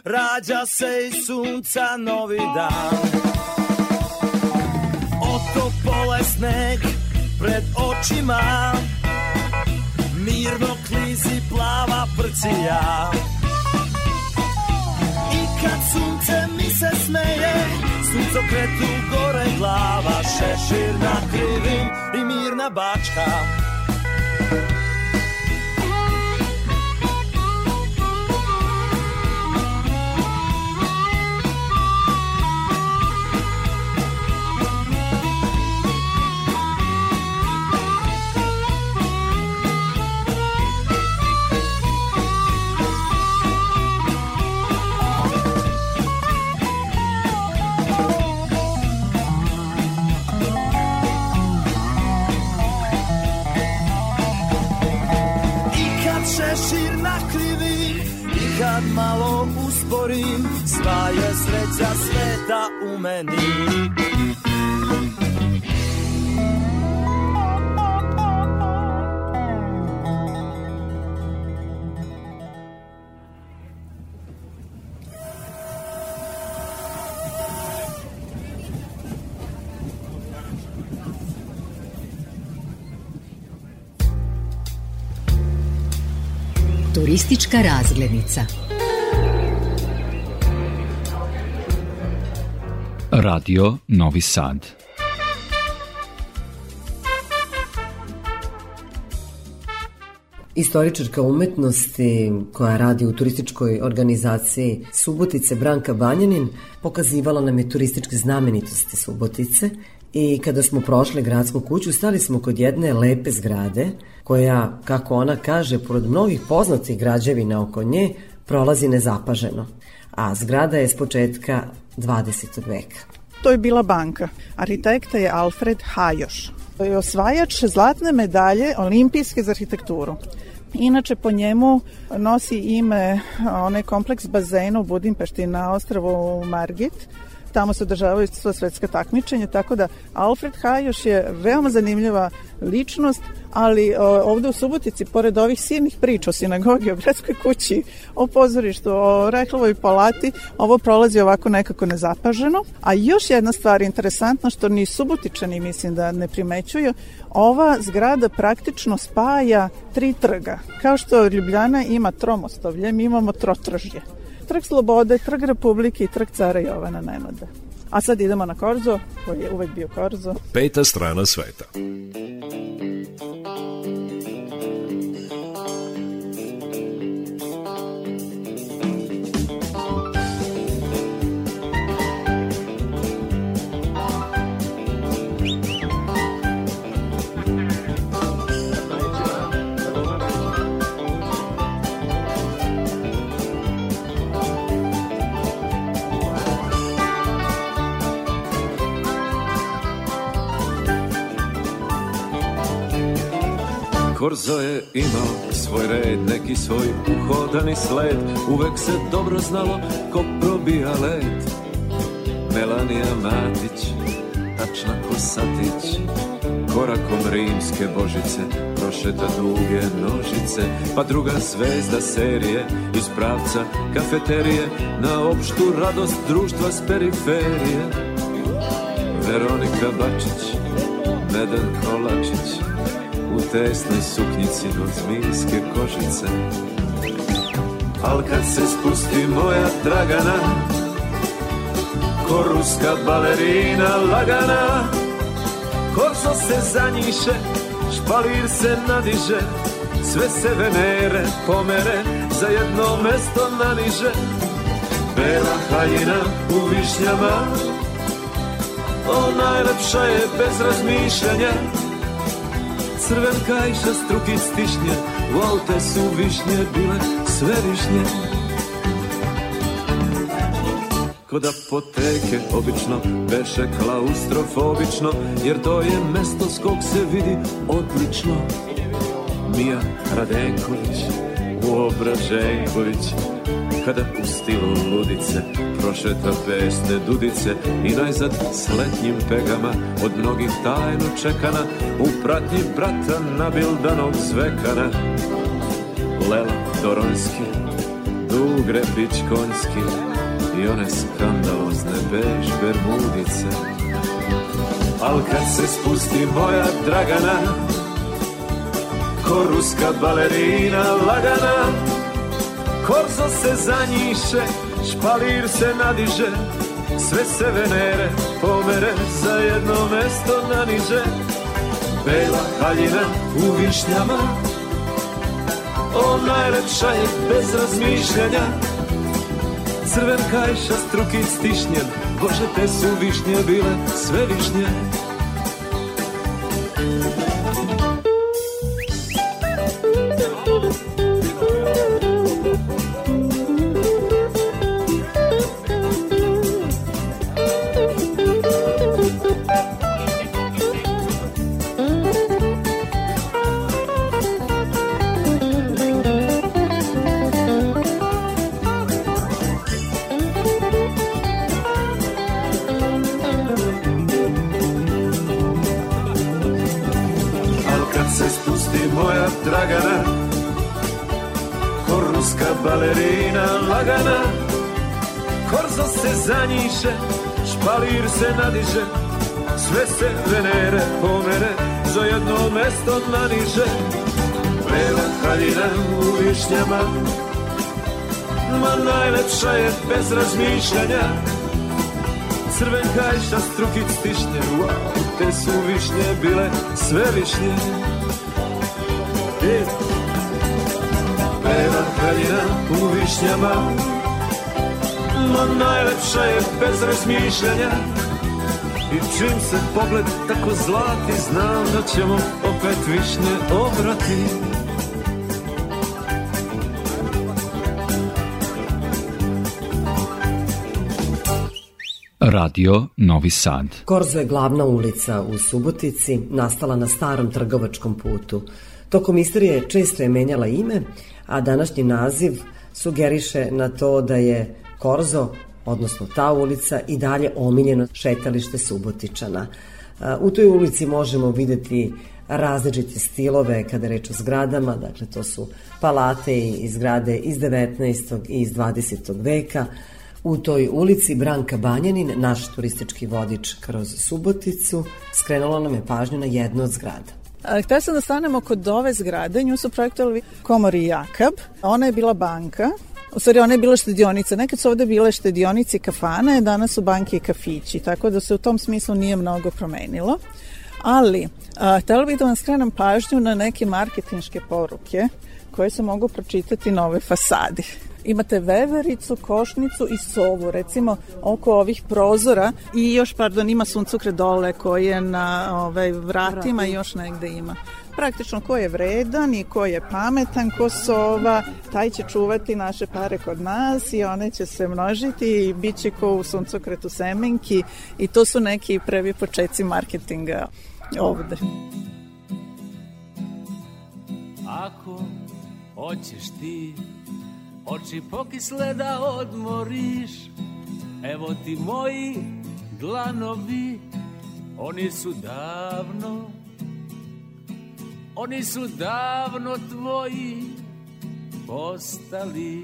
rađa se iz sunca novi dan Oto pole sneg pred očima. Mirno klizi plava prcija I kad sunce mi se smeje Sunco kretu gore glava Šešir na krivim i mirna bačka usporim Sva je sreća sveta u meni Turistička razglednica. Radio Novi Sad. Istoričarka umetnosti koja radi u turističkoj organizaciji Subotice Branka Banjanin pokazivala nam je turističke znamenitosti Subotice i kada smo prošli gradsku kuću stali smo kod jedne lepe zgrade koja, kako ona kaže, pored mnogih poznatih građevina oko nje, prolazi nezapaženo. A zgrada je s početka 20. veka. To je bila banka. Arhitekta je Alfred Hajoš. To je osvajač zlatne medalje olimpijske za arhitekturu. Inače, po njemu nosi ime onaj kompleks bazena u Budimpešti na ostravu Margit, tamo se održavaju sva svetska takmičenja, tako da Alfred Hajoš je veoma zanimljiva ličnost, ali ovde u Subotici, pored ovih silnih priča o sinagogi, o gradskoj kući, o pozorištu, o Reklovoj palati, ovo prolazi ovako nekako nezapaženo. A još jedna stvar interesantna, što ni Subotičani mislim da ne primećuju, ova zgrada praktično spaja tri trga. Kao što Ljubljana ima tromostovlje, mi imamo trotržje. Trg Slobode, Trg Republike i Trg Cara Jovana Nenada. A sad idemo na Korzo, koji je uvek bio Korzo. Peta strana sveta. Korzo je imao svoj red, neki svoj uhodani sled. Uvek se dobro znalo ko probija led. Melanija Matić, tačna ko satić. Korakom rimske božice prošeta duge nožice. Pa druga zvezda serije iz pravca kafeterije Na opštu radost društva s periferije. Veronika Bačić, Medan Kolačić u tesnoj suknjici od zmijske kožice. Al kad se spusti moja Dragana Ko ruska balerina lagana Korzo se zanjiše, špalir se nadiže Sve se venere pomere, za jedno mesto naniže. Bela haljina u višnjama O najlepša je bez razmišljanja crven kajša struki stišnje aute su višnje bile sve višnje. Kod apoteke obično beše klaustrofobično Jer to je mesto s kog se vidi odlično. Mija Radenković, Uobraženković Kada u stilu ludice prošeta pesne dudice I najzad s letnjim pegama od mnogih tajno čekana U pratnji brata nabildanog zvekana. Lela Doronski, Dug Repić Konjski I one skandalozne bež bermudice Al kad se spusti moja Dragana Ko ruska balerina lagana Korzo se zanjiše, špalir se nadiže Sve se venere pomere, za jedno mesto naniže. Bela haljina u višnjama O najlepša je bez razmišljanja. Crven kajša struki stišnjen Bože te su višnje bile sve višnje zanjiše, špalir se nadiže Sve se venere pomere, za jedno mesto naniže Bela haljina u višnjama Ma najlepša je bez razmišljanja. Crven kajša strukic stišnje Wow, te su višnje bile sve višnje. Ej, Bela haljina u višnjama Ma najlepša je bez razmišljanja I čim se pogled tako zlati Znam da ćemo opet višnje obrati Radio Novi Sad. Korzo je glavna ulica u Subotici, nastala na starom trgovačkom putu. Tokom istorije često je menjala ime, a današnji naziv sugeriše na to da je Korzo, odnosno ta ulica, i dalje omiljeno šetalište Subotičana. U toj ulici možemo videti različite stilove kada reč o zgradama, dakle to su palate i zgrade iz 19. i iz 20. veka, U toj ulici Branka Banjanin, naš turistički vodič kroz Suboticu, skrenula nam je pažnju na jednu od zgrada. Htela sam da stanemo kod ove zgrade, nju su projektovali Komori Jakab. Ona je bila banka, U stvari, ona je bila štedionica. Nekad su ovde bile štedionice i kafane, danas su banke i kafići, tako da se u tom smislu nije mnogo promenilo. Ali, a, htela bih da vam skrenem pažnju na neke marketinške poruke koje se mogu pročitati na ovoj fasadi imate vevericu, košnicu i sovu, recimo oko ovih prozora i još, pardon, ima suncukre dole koji je na ovaj, vratima i još negde ima. Praktično ko je vredan i ko je pametan, ko sova, taj će čuvati naše pare kod nas i one će se množiti i bit će ko u suncokretu semenki i to su neki prvi početci marketinga ovde. Ako hoćeš ti oči pokisle da odmoriš Evo ti moji dlanovi, oni su davno Oni su davno tvoji postali.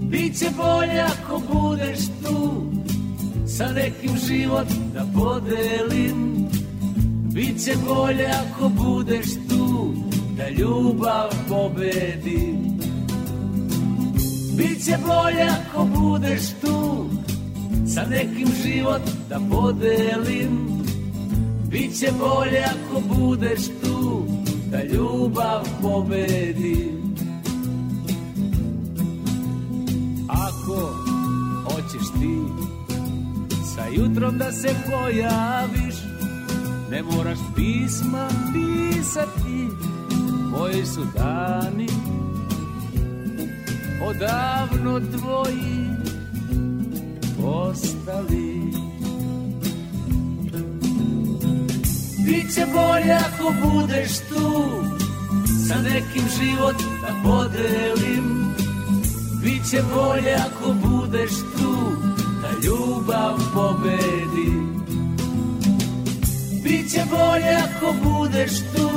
Biće bolje ako budeš tu Sa nekim život da podelim. Biće bolje ako budeš tu da ljubav pobedi Biće bolje ako budeš tu Sa nekim život da podelim Biće bolje ako budeš tu Da ljubav pobedi. Ako hoćeš ti Sa jutrom da se pojaviš Ne moraš pisma pisati Moji su dani odavno tvoji ostali Biće bolje ako budeš tu. Sa nekim život da podelim. Biće bolje ako budeš tu Da ljubav pobedi Biće bolje ako budeš tu.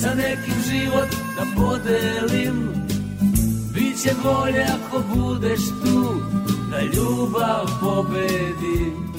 Sa nekim život da podelim. Biće bolje ako budeš tu da ljubav pobedi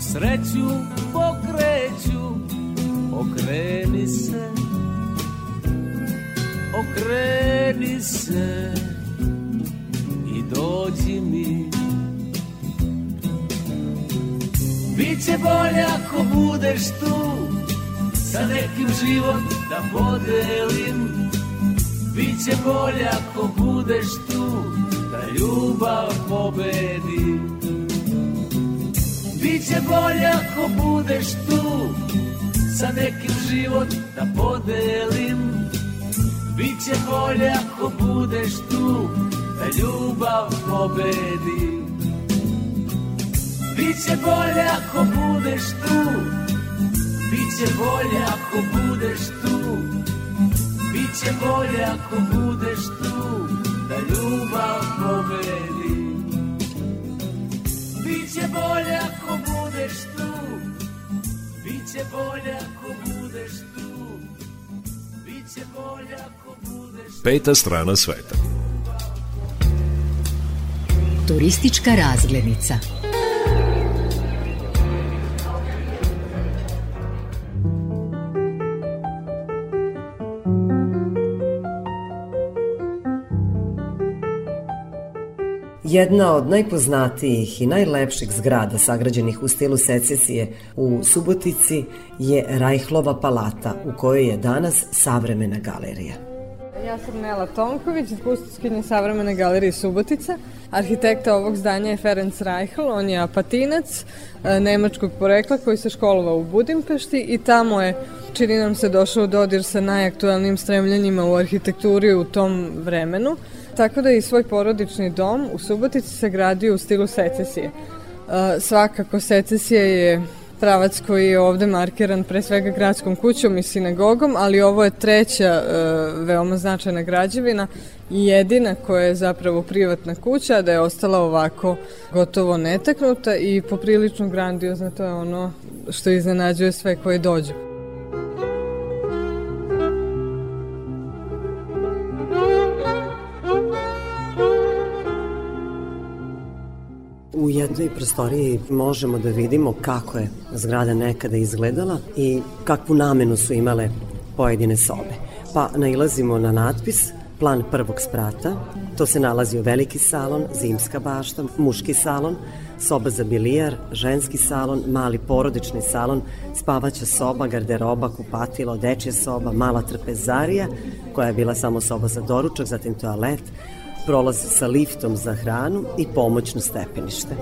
sreću pokreću. Okreni se okreni se i dođi mi. Biće bolje ako budeš tu sa nekim život da podelim. Biće bolje ako budeš tu bolje ako budeš tu. Sa nekim život da podelim. Biće bolje ako budeš tu Da ljubav pobedi Biće bolje ako budeš tu. Biće bolje ako budeš tu. Biće bolje ako budeš tu Da ljubav pobedi Biće bolje ako Biće bolje ako budeš tu Biće bolje ako budeš tu Peta strana sveta. Turistička razglednica. Jedna od najpoznatijih i najlepših zgrada sagrađenih u stilu secesije u Subotici je Rajhlova palata u kojoj je danas savremena galerija. Ja sam Nela Tomković, kustoskinja Savremene galerije Subotica. Arhitekta ovog zdanja je Ferenc Reichel, on je apatinac e, nemačkog porekla koji se školovao u Budimpešti i tamo je, čini nam se, došao dodir sa najaktualnim stremljenjima u arhitekturi u tom vremenu. Tako da i svoj porodični dom u Subotici se gradio u stilu secesije. E, Svakako secesija je pravac koji je ovde markiran pre svega gradskom kućom i sinagogom, ali ovo je treća e, veoma značajna građevina i jedina koja je zapravo privatna kuća, da je ostala ovako gotovo netaknuta i poprilično grandiozna, to je ono što iznenađuje sve koji dođu. Jednoj prostoriji možemo da vidimo kako je zgrada nekada izgledala i kakvu namenu su imale pojedine sobe. Pa nailazimo na natpis plan prvog sprata. To se nalazi u veliki salon, zimska bašta, muški salon, soba za bilijar, ženski salon, mali porodični salon, spavaća soba, garderoba, kupatilo, dečja soba, mala trpezarija, koja je bila samo soba za doručak, zatim toalet, prolaz sa liftom za hranu i pomoćno stepenište.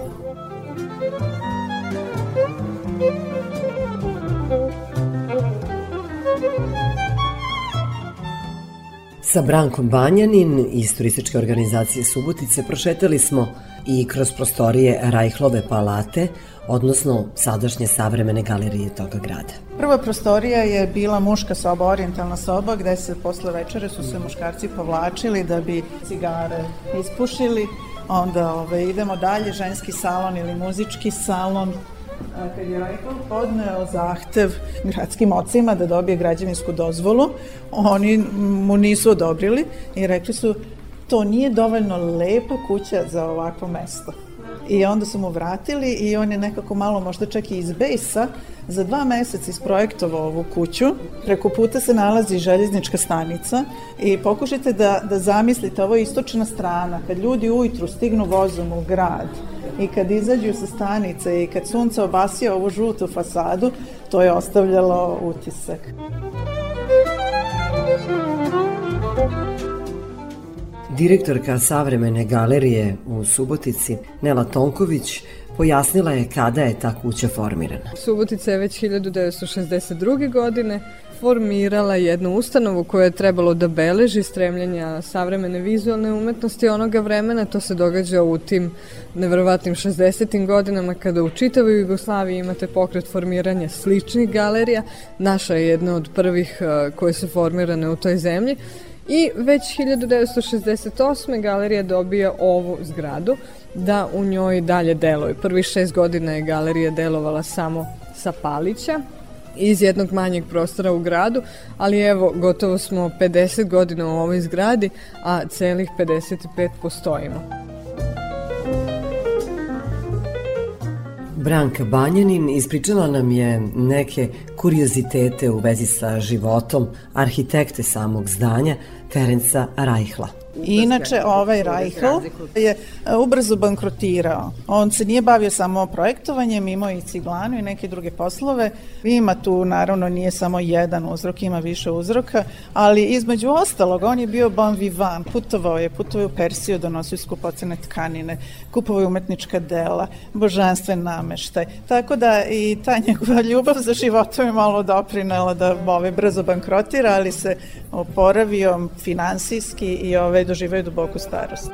Sa Brankom Banjanin iz turističke organizacije Subotice prošetali smo i kroz prostorije Rajhlove palate, odnosno sadašnje savremene galerije toga grada. Prva prostorija je bila muška soba, orijentalna soba, gde se posle večere su se muškarci povlačili da bi cigare ispušili. Onda ove, idemo dalje, ženski salon ili muzički salon, kad je Rajkov podneo zahtev gradskim ocima da dobije građevinsku dozvolu, oni mu nisu odobrili i rekli su to nije dovoljno lepa kuća za ovakvo mesto. I onda su mu vratili i on je nekako malo možda čak i iz bejsa za dva meseca isprojektovao ovu kuću. Preko puta se nalazi željeznička stanica i pokušajte da, da zamislite, ovo je istočna strana, kad ljudi ujutru stignu vozom u grad i kad izađu sa stanice i kad sunce obasija ovu žutu fasadu, to je ostavljalo utisak. Direktorka savremene galerije u Subotici, Nela Tonković, pojasnila je kada je ta kuća formirana. Subotica je već 1962. godine formirala jednu ustanovu koja je trebalo da beleži stremljenja savremene vizualne umetnosti onoga vremena. To se događa u tim neverovatnim 60. godinama kada u čitavoj Jugoslaviji imate pokret formiranja sličnih galerija. Naša je jedna od prvih koje su formirane u toj zemlji. I već 1968. galerija dobija ovu zgradu da u njoj dalje deluje. Prvi šest godina je galerija delovala samo sa Palića, iz jednog manjeg prostora u gradu, ali evo, gotovo smo 50 godina u ovoj zgradi, a celih 55 postojimo. Branka Banjanin ispričala nam je neke kuriozitete u vezi sa životom arhitekte samog zdanja Ferenca Rajhla. Inače, ovaj Reichel je e, ubrzo bankrotirao. On se nije bavio samo projektovanjem, imao i ciglanu i neke druge poslove. Ima tu, naravno, nije samo jedan uzrok, ima više uzroka, ali između ostalog, on je bio bon vivant, putovao je, putovao je u Persiju, donosio skupocene tkanine, kupovao je umetnička dela, božanstven nameštaj. Tako da i ta njegova ljubav za životom je malo doprinela da ove brzo bankrotira, ali se oporavio finansijski i ove doživaju duboku starost.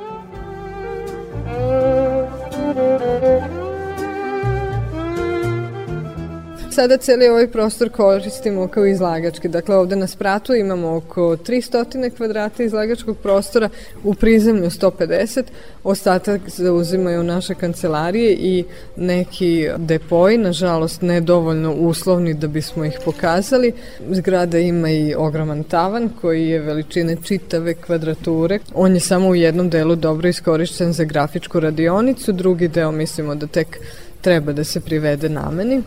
Sada celi ovaj prostor koristimo kao izlagački. Dakle, ovde na spratu imamo oko 300 kvadrata izlagačkog prostora, u prizemlju 150, ostatak zauzimaju naše kancelarije i neki depoji, nažalost nedovoljno uslovni da bismo ih pokazali. Zgrada ima i ogroman tavan koji je veličine čitave kvadrature. On je samo u jednom delu dobro iskorišćen za grafičku radionicu, drugi deo mislimo da tek treba da se privede nameni.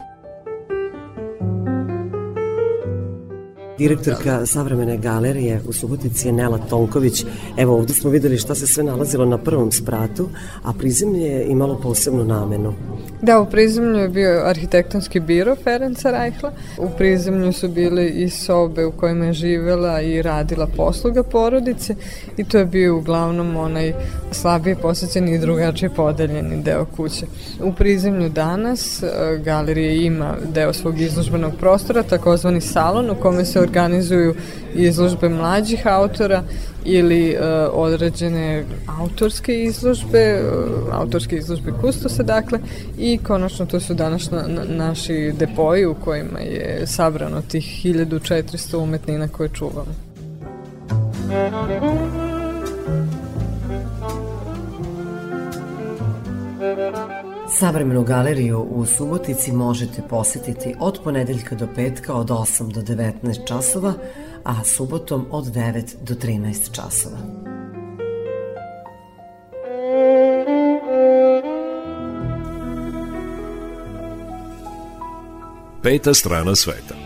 Direktorka Savremene galerije u Subotici je Nela Tonković. Evo ovde smo videli šta se sve nalazilo na prvom spratu, a prizemlje je imalo posebnu namenu. Da, u prizemlju je bio arhitektonski biro Ferenca Rajhla. U prizemlju su bile i sobe u kojima je živela i radila posluga porodice i to je bio uglavnom onaj slabije posećeni i drugačije podeljeni deo kuće. U prizemlju danas e, galerija ima deo svog izložbenog prostora, takozvani salon u kome se organizuju izložbe mlađih autora ili uh, određene autorske izložbe, uh, autorske izložbe kustosa, dakle, i konačno to su danas na, na, naši depoji u kojima je sabrano tih 1400 umetnina koje čuvamo. Savremenu galeriju u Subotici možete posetiti od ponedeljka do petka od 8 do 19 časova, a subotom od 9 do 13 časova. Peta strana sveta.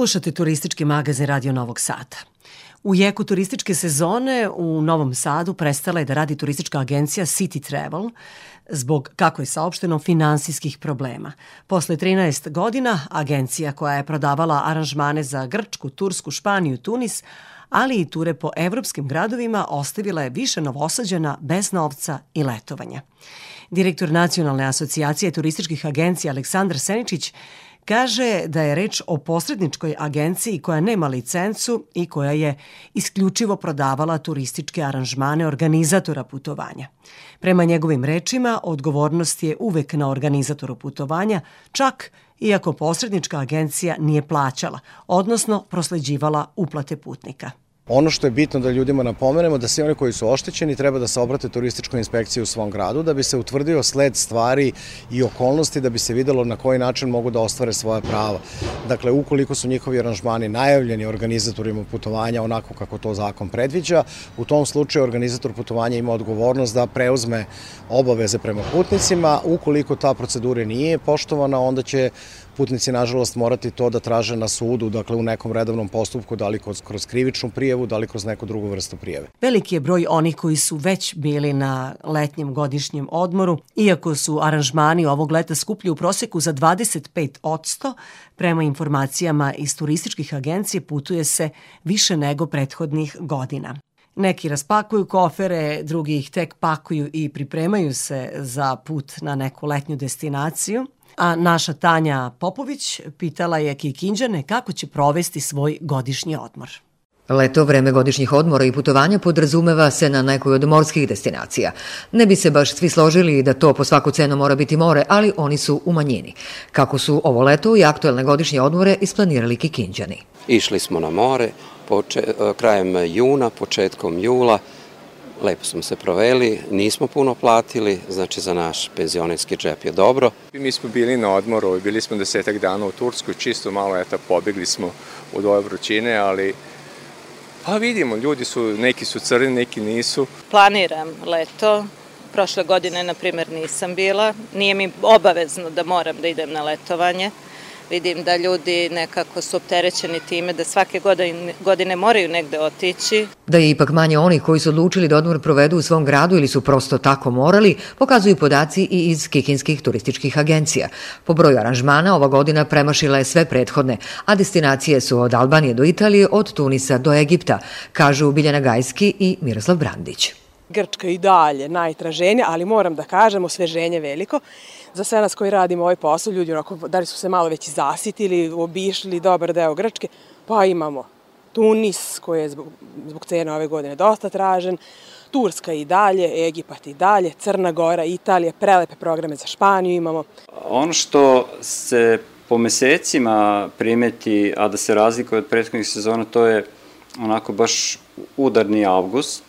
Slušate turistički magazin Radio Novog Sada. U jeku turističke sezone u Novom Sadu prestala je da radi turistička agencija City Travel zbog, kako je saopšteno, finansijskih problema. Posle 13 godina, agencija koja je prodavala aranžmane za Grčku, Tursku, Španiju, Tunis, ali i ture po evropskim gradovima ostavila je više novosađena bez novca i letovanja. Direktor Nacionalne asocijacije turističkih agencija Aleksandar Seničić Kaže da je reč o posredničkoj agenciji koja nema licencu i koja je isključivo prodavala turističke aranžmane organizatora putovanja. Prema njegovim rečima, odgovornost je uvek na organizatoru putovanja, čak iako posrednička agencija nije plaćala, odnosno prosleđivala uplate putnika. Ono što je bitno da ljudima napomenemo da svi oni koji su oštećeni treba da se obrate turističkoj inspekciji u svom gradu da bi se utvrdio sled stvari i okolnosti da bi se videlo na koji način mogu da ostvare svoje prava. Dakle, ukoliko su njihovi aranžmani najavljeni organizatorima putovanja onako kako to zakon predviđa, u tom slučaju organizator putovanja ima odgovornost da preuzme obaveze prema putnicima. Ukoliko ta procedura nije poštovana, onda će putnici nažalost morati to da traže na sudu, dakle u nekom redovnom postupku, da li kroz, krivičnu prijevu, da li kroz neku drugu vrstu prijeve. Veliki je broj onih koji su već bili na letnjem godišnjem odmoru, iako su aranžmani ovog leta skuplji u proseku za 25 odsto, prema informacijama iz turističkih agencije putuje se više nego prethodnih godina. Neki raspakuju kofere, drugi ih tek pakuju i pripremaju se za put na neku letnju destinaciju. A naša Tanja Popović pitala je Kikinđane kako će provesti svoj godišnji odmor. Leto, vreme godišnjih odmora i putovanja podrazumeva se na nekoj od morskih destinacija. Ne bi se baš svi složili da to po svaku cenu mora biti more, ali oni su u manjini. Kako su ovo leto i aktuelne godišnje odmore isplanirali Kikinđani? Išli smo na more poče, krajem juna, početkom jula, lepo smo se proveli, nismo puno platili, znači za naš penzionerski džep je dobro. Mi smo bili na odmoru, bili smo desetak dana u Turskoj, čisto malo eto pobegli smo u dvoje vrućine, ali pa vidimo, ljudi su, neki su crni, neki nisu. Planiram leto, prošle godine, na primer, nisam bila, nije mi obavezno da moram da idem na letovanje, Vidim da ljudi nekako su opterećeni time da svake godine, godine moraju negde otići. Da je ipak manje onih koji su odlučili da odmor provedu u svom gradu ili su prosto tako morali, pokazuju podaci i iz kikinskih turističkih agencija. Po broju aranžmana ova godina premašila je sve prethodne, a destinacije su od Albanije do Italije, od Tunisa do Egipta, kažu Biljana Gajski i Miroslav Brandić. Grčka i dalje najtraženija, ali moram da kažem, osveženje veliko za sve nas koji radimo ovaj posao, ljudi onako, da li su se malo već zasitili, obišli dobar deo Grčke, pa imamo Tunis koji je zbog, zbog cena ove godine dosta tražen, Turska i dalje, Egipat i dalje, Crna Gora, Italija, prelepe programe za Španiju imamo. Ono što se po mesecima primeti, a da se razlikuje od prethodnih sezona, to je onako baš udarni avgust,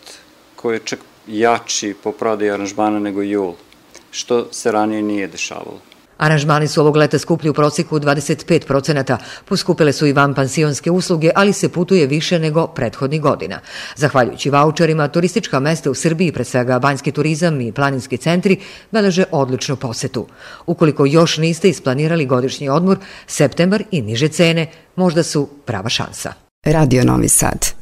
koji je čak jači po prodaji aranžmana nego jul što se ranije nije dešavalo. Aranžmani su ovog leta skuplji u proseku 25%, poskupile su i vanpansionske usluge, ali se putuje više nego prethodnih godina. Zahvaljujući vaučerima, turistička mesta u Srbiji, pre svega banjski turizam i planinski centri, beleže odličnu posetu. Ukoliko još niste isplanirali godišnji odmor, septembar i niže cene možda su prava šansa. Radio Novi Sad.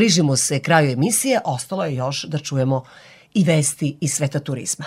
Bližimo se kraju emisije, ostalo je još da čujemo i vesti iz sveta turizma.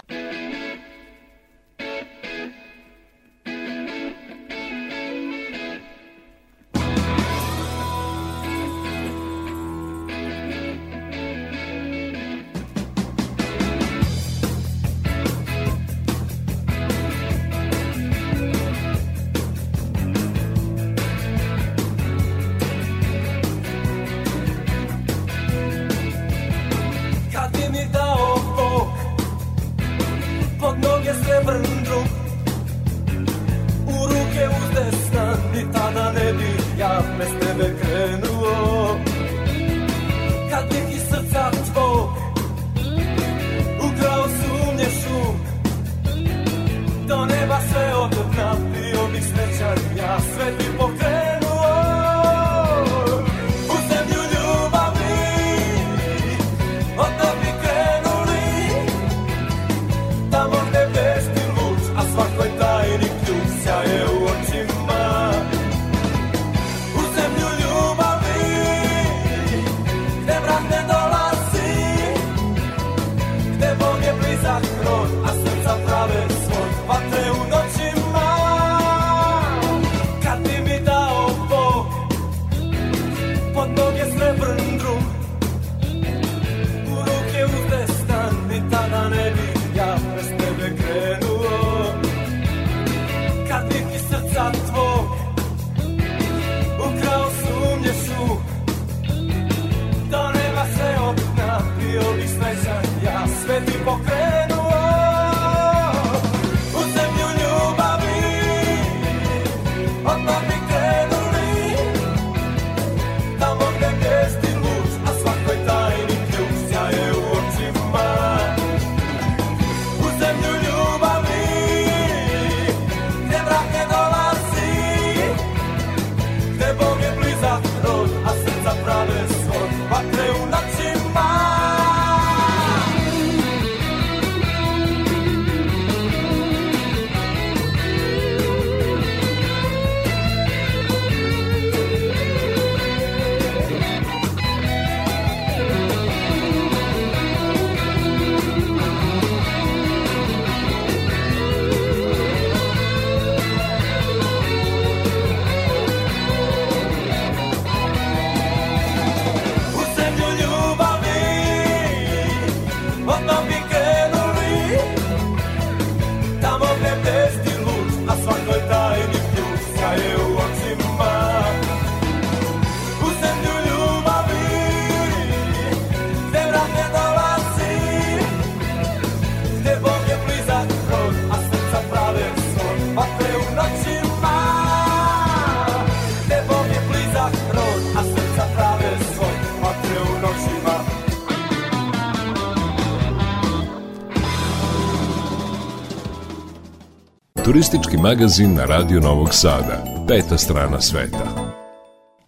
Turistički magazin na Radio Novog Sada. Peta strana sveta.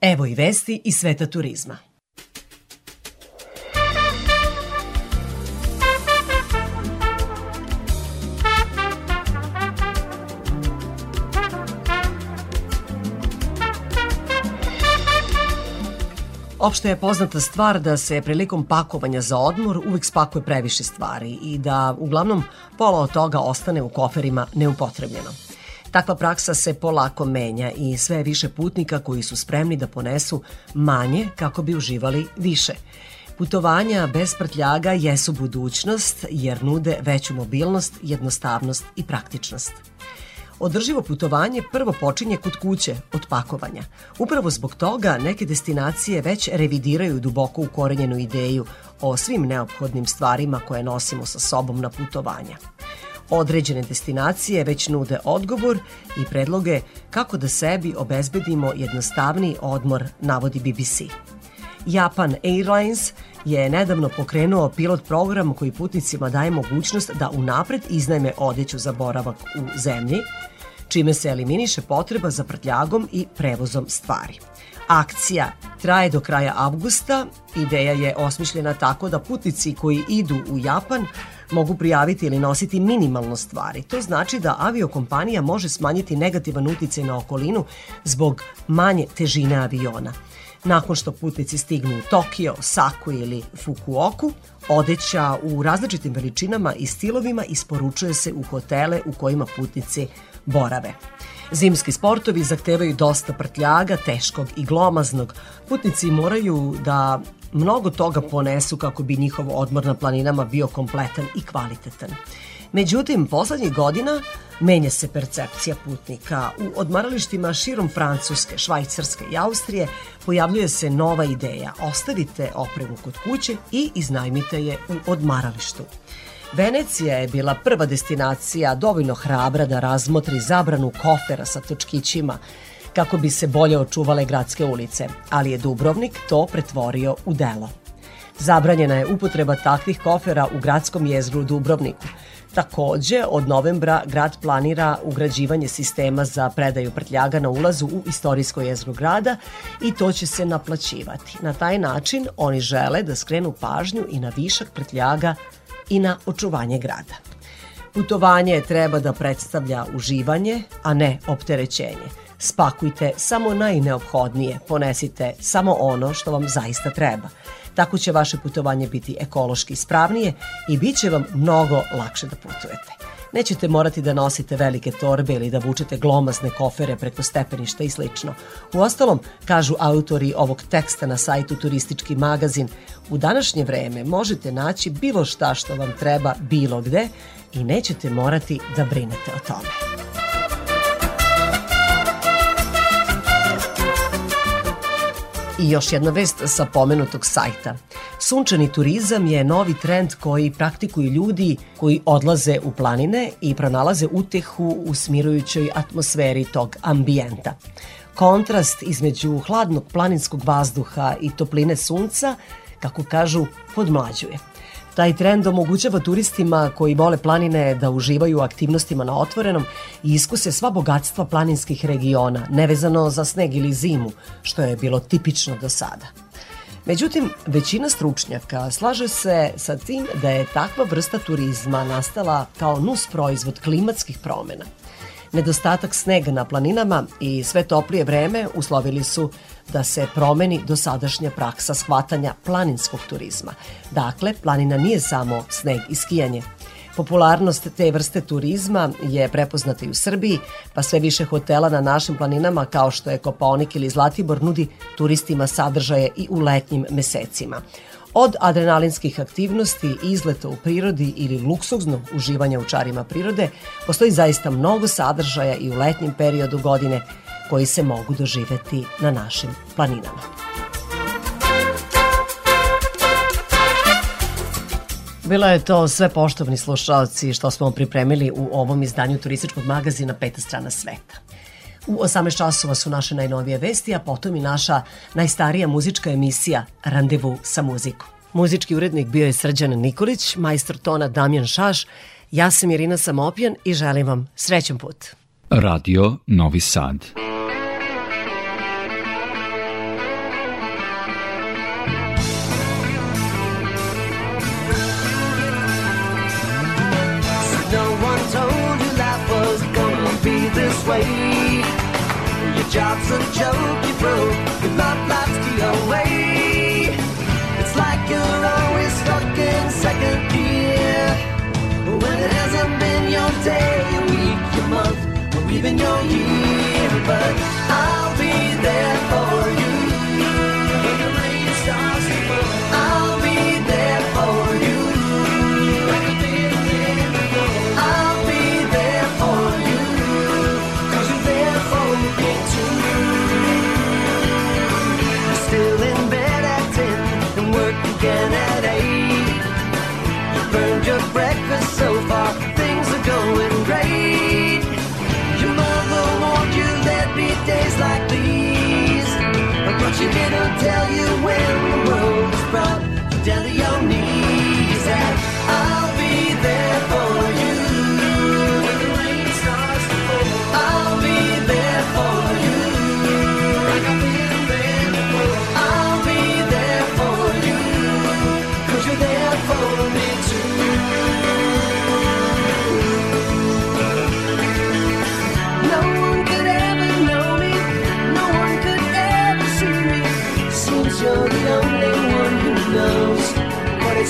Evo i vesti iz sveta turizma. Opšte je poznata stvar da se prilikom pakovanja za odmor uvek spakuje previše stvari i da uglavnom pola od toga ostane u koferima neupotrebljeno. Takva praksa se polako menja i sve više putnika koji su spremni da ponesu manje kako bi uživali više. Putovanja bez prtljaga jesu budućnost jer nude veću mobilnost, jednostavnost i praktičnost. Održivo putovanje prvo počinje kod kuće, od pakovanja. Upravo zbog toga neke destinacije već revidiraju duboko ukorenjenu ideju o svim neophodnim stvarima koje nosimo sa sobom na putovanja. Određene destinacije već nude odgovor i predloge kako da sebi obezbedimo jednostavni odmor, navodi BBC. Japan Airlines je nedavno pokrenuo pilot program koji putnicima daje mogućnost da unapred iznajme odeću za boravak u zemlji, čime se eliminiše potreba za prtljagom i prevozom stvari. Akcija traje do kraja avgusta. Ideja je osmišljena tako da putnici koji idu u Japan mogu prijaviti ili nositi minimalno stvari. To znači da aviokompanija može smanjiti negativan uticaj na okolinu zbog manje težine aviona. Nakon što putnici stignu u Tokio, Saku ili Fukuoku, odeća u različitim veličinama i stilovima isporučuje se u hotele u kojima putnici borave. Zimski sportovi zahtevaju dosta prtljaga, teškog i glomaznog. Putnici moraju da mnogo toga ponesu kako bi njihov odmor na planinama bio kompletan i kvalitetan. Međutim, poslednjih godina menja se percepcija putnika. U odmaralištima širom Francuske, Švajcarske i Austrije pojavljuje se nova ideja. Ostavite opremu kod kuće i iznajmite je u odmaralištu. Venecija je bila prva destinacija dovoljno hrabra da razmotri zabranu kofera sa točkićima kako bi se bolje očuvale gradske ulice, ali je Dubrovnik to pretvorio u delo. Zabranjena je upotreba takvih kofera u gradskom jezgru Dubrovniku. Takođe, od novembra grad planira ugrađivanje sistema za predaju prtljaga na ulazu u istorijsko jezgro grada i to će se naplaćivati. Na taj način oni žele da skrenu pažnju i na višak prtljaga i na očuvanje grada. Putovanje treba da predstavlja uživanje, a ne opterećenje. Spakujte samo najneophodnije, ponesite samo ono što vam zaista treba. Tako će vaše putovanje biti ekološki ispravnije i bit će vam mnogo lakše da putujete. Nećete morati da nosite velike torbe ili da vučete glomazne kofere preko stepeništa i slično. U ostalom, kažu autori ovog teksta na sajtu Turistički magazin, u današnje vreme možete naći bilo šta što vam treba bilo gde i nećete morati da brinete o tome. I još jedna vest sa pomenutog sajta. Sunčani turizam je novi trend koji praktikuju ljudi koji odlaze u planine i pronalaze utehu u smirujućoj atmosferi tog ambijenta. Kontrast između hladnog planinskog vazduha i topline sunca, kako kažu, podmlađuje. Taj trend omogućava turistima koji vole planine da uživaju aktivnostima na otvorenom i iskuse sva bogatstva planinskih regiona, nevezano za sneg ili zimu, što je bilo tipično do sada. Međutim, većina stručnjaka slaže se sa tim da je takva vrsta turizma nastala kao nus proizvod klimatskih promena. Nedostatak snega na planinama i sve toplije vreme uslovili su da se promeni dosadašnja praksa shvatanja planinskog turizma. Dakle, planina nije samo sneg i skijanje. Popularnost te vrste turizma je prepoznata i u Srbiji, pa sve više hotela na našim planinama kao što je Kopaonik ili Zlatibor nudi turistima sadržaje i u letnjim mesecima. Od adrenalinskih aktivnosti, izleta u prirodi ili luksuznog uživanja u čarima prirode, postoji zaista mnogo sadržaja i u letnjem periodu godine koji se mogu doživeti na našim planinama. Bilo je to sve poštovni slušalci što smo vam pripremili u ovom izdanju turističkog magazina Peta strana sveta. U 18 časova su naše najnovije vesti, a potom i naša najstarija muzička emisija Randevu sa muzikom. Muzički urednik bio je Srđan Nikolić, majstor tona Damjan Šaš, Ja sam Irina Samopjan i želim vam srećan put. Radio Novi Sad. Way. Your job's a joke, you broke. Your love life's the away.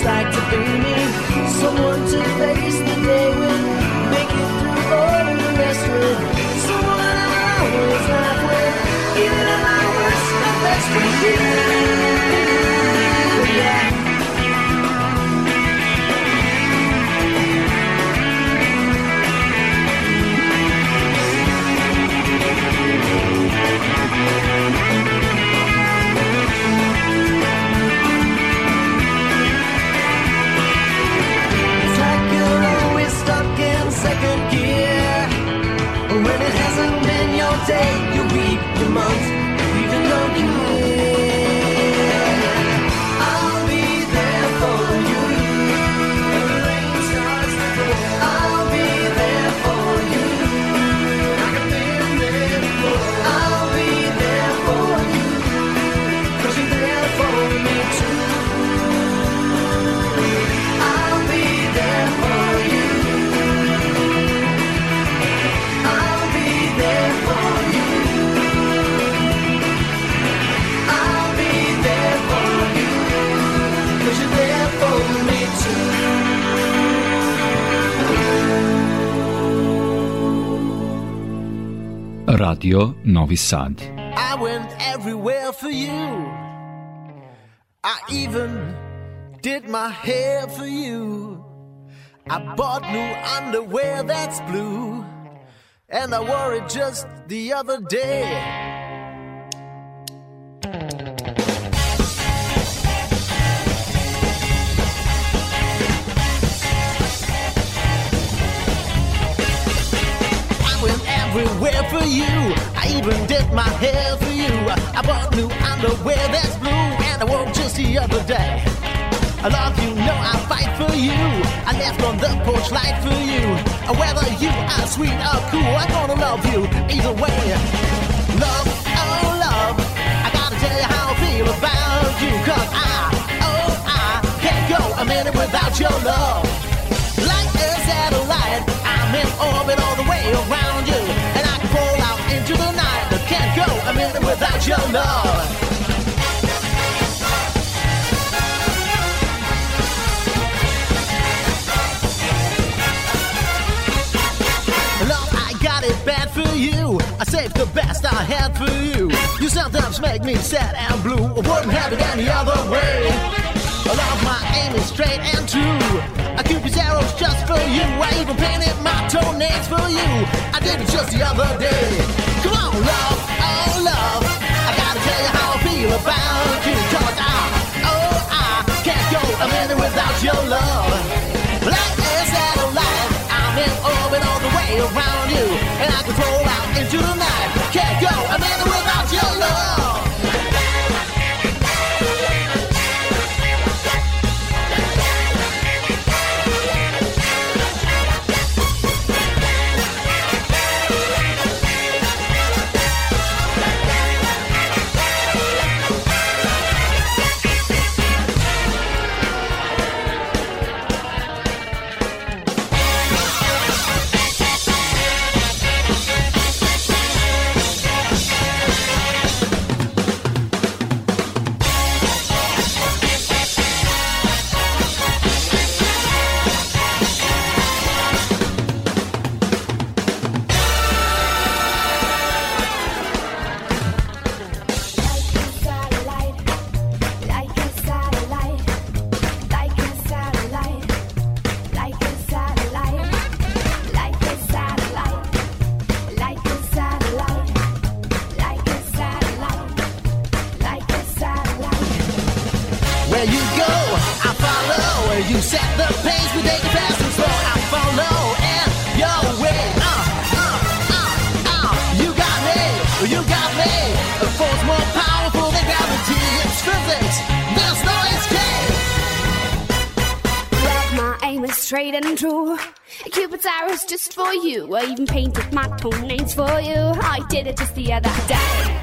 Like to be me. Someone to face the day with, make it through all the rest with. Someone I always laugh with, even at my worst, my best with you. Hasn't been your day, your week, your month, Radio Novi Sad. I went everywhere for you. I even did my hair for you. I bought new underwear that's blue. And I wore it just the other day. For you. I even did my hair for you. I bought new underwear that's blue, and I wore it just the other day. I love you, know I fight for you. I left on the porch light for you. Oh, whether you are sweet or cool, I'm gonna love you either way. Love, oh love, I gotta tell you how I feel about you. Cause I, oh I, can't go a minute without your love. Like a satellite, I'm in orbit all the way around without your love. I got it bad for you. I saved the best I had for you. You sometimes make me sad and blue. I wouldn't have it any other way. Love, my aim is straight and true. I keep these arrows just for you. I even painted my toenails for you. I did it just the other day. Come on, love. Feel about you. Cause I, oh I can't go a minute without your love. Like a satellite, I'm in orbit all the way around you. And I can roll out into the night. Can't go a minute without your love. you. I even painted my toenails for you. I did it just the other day.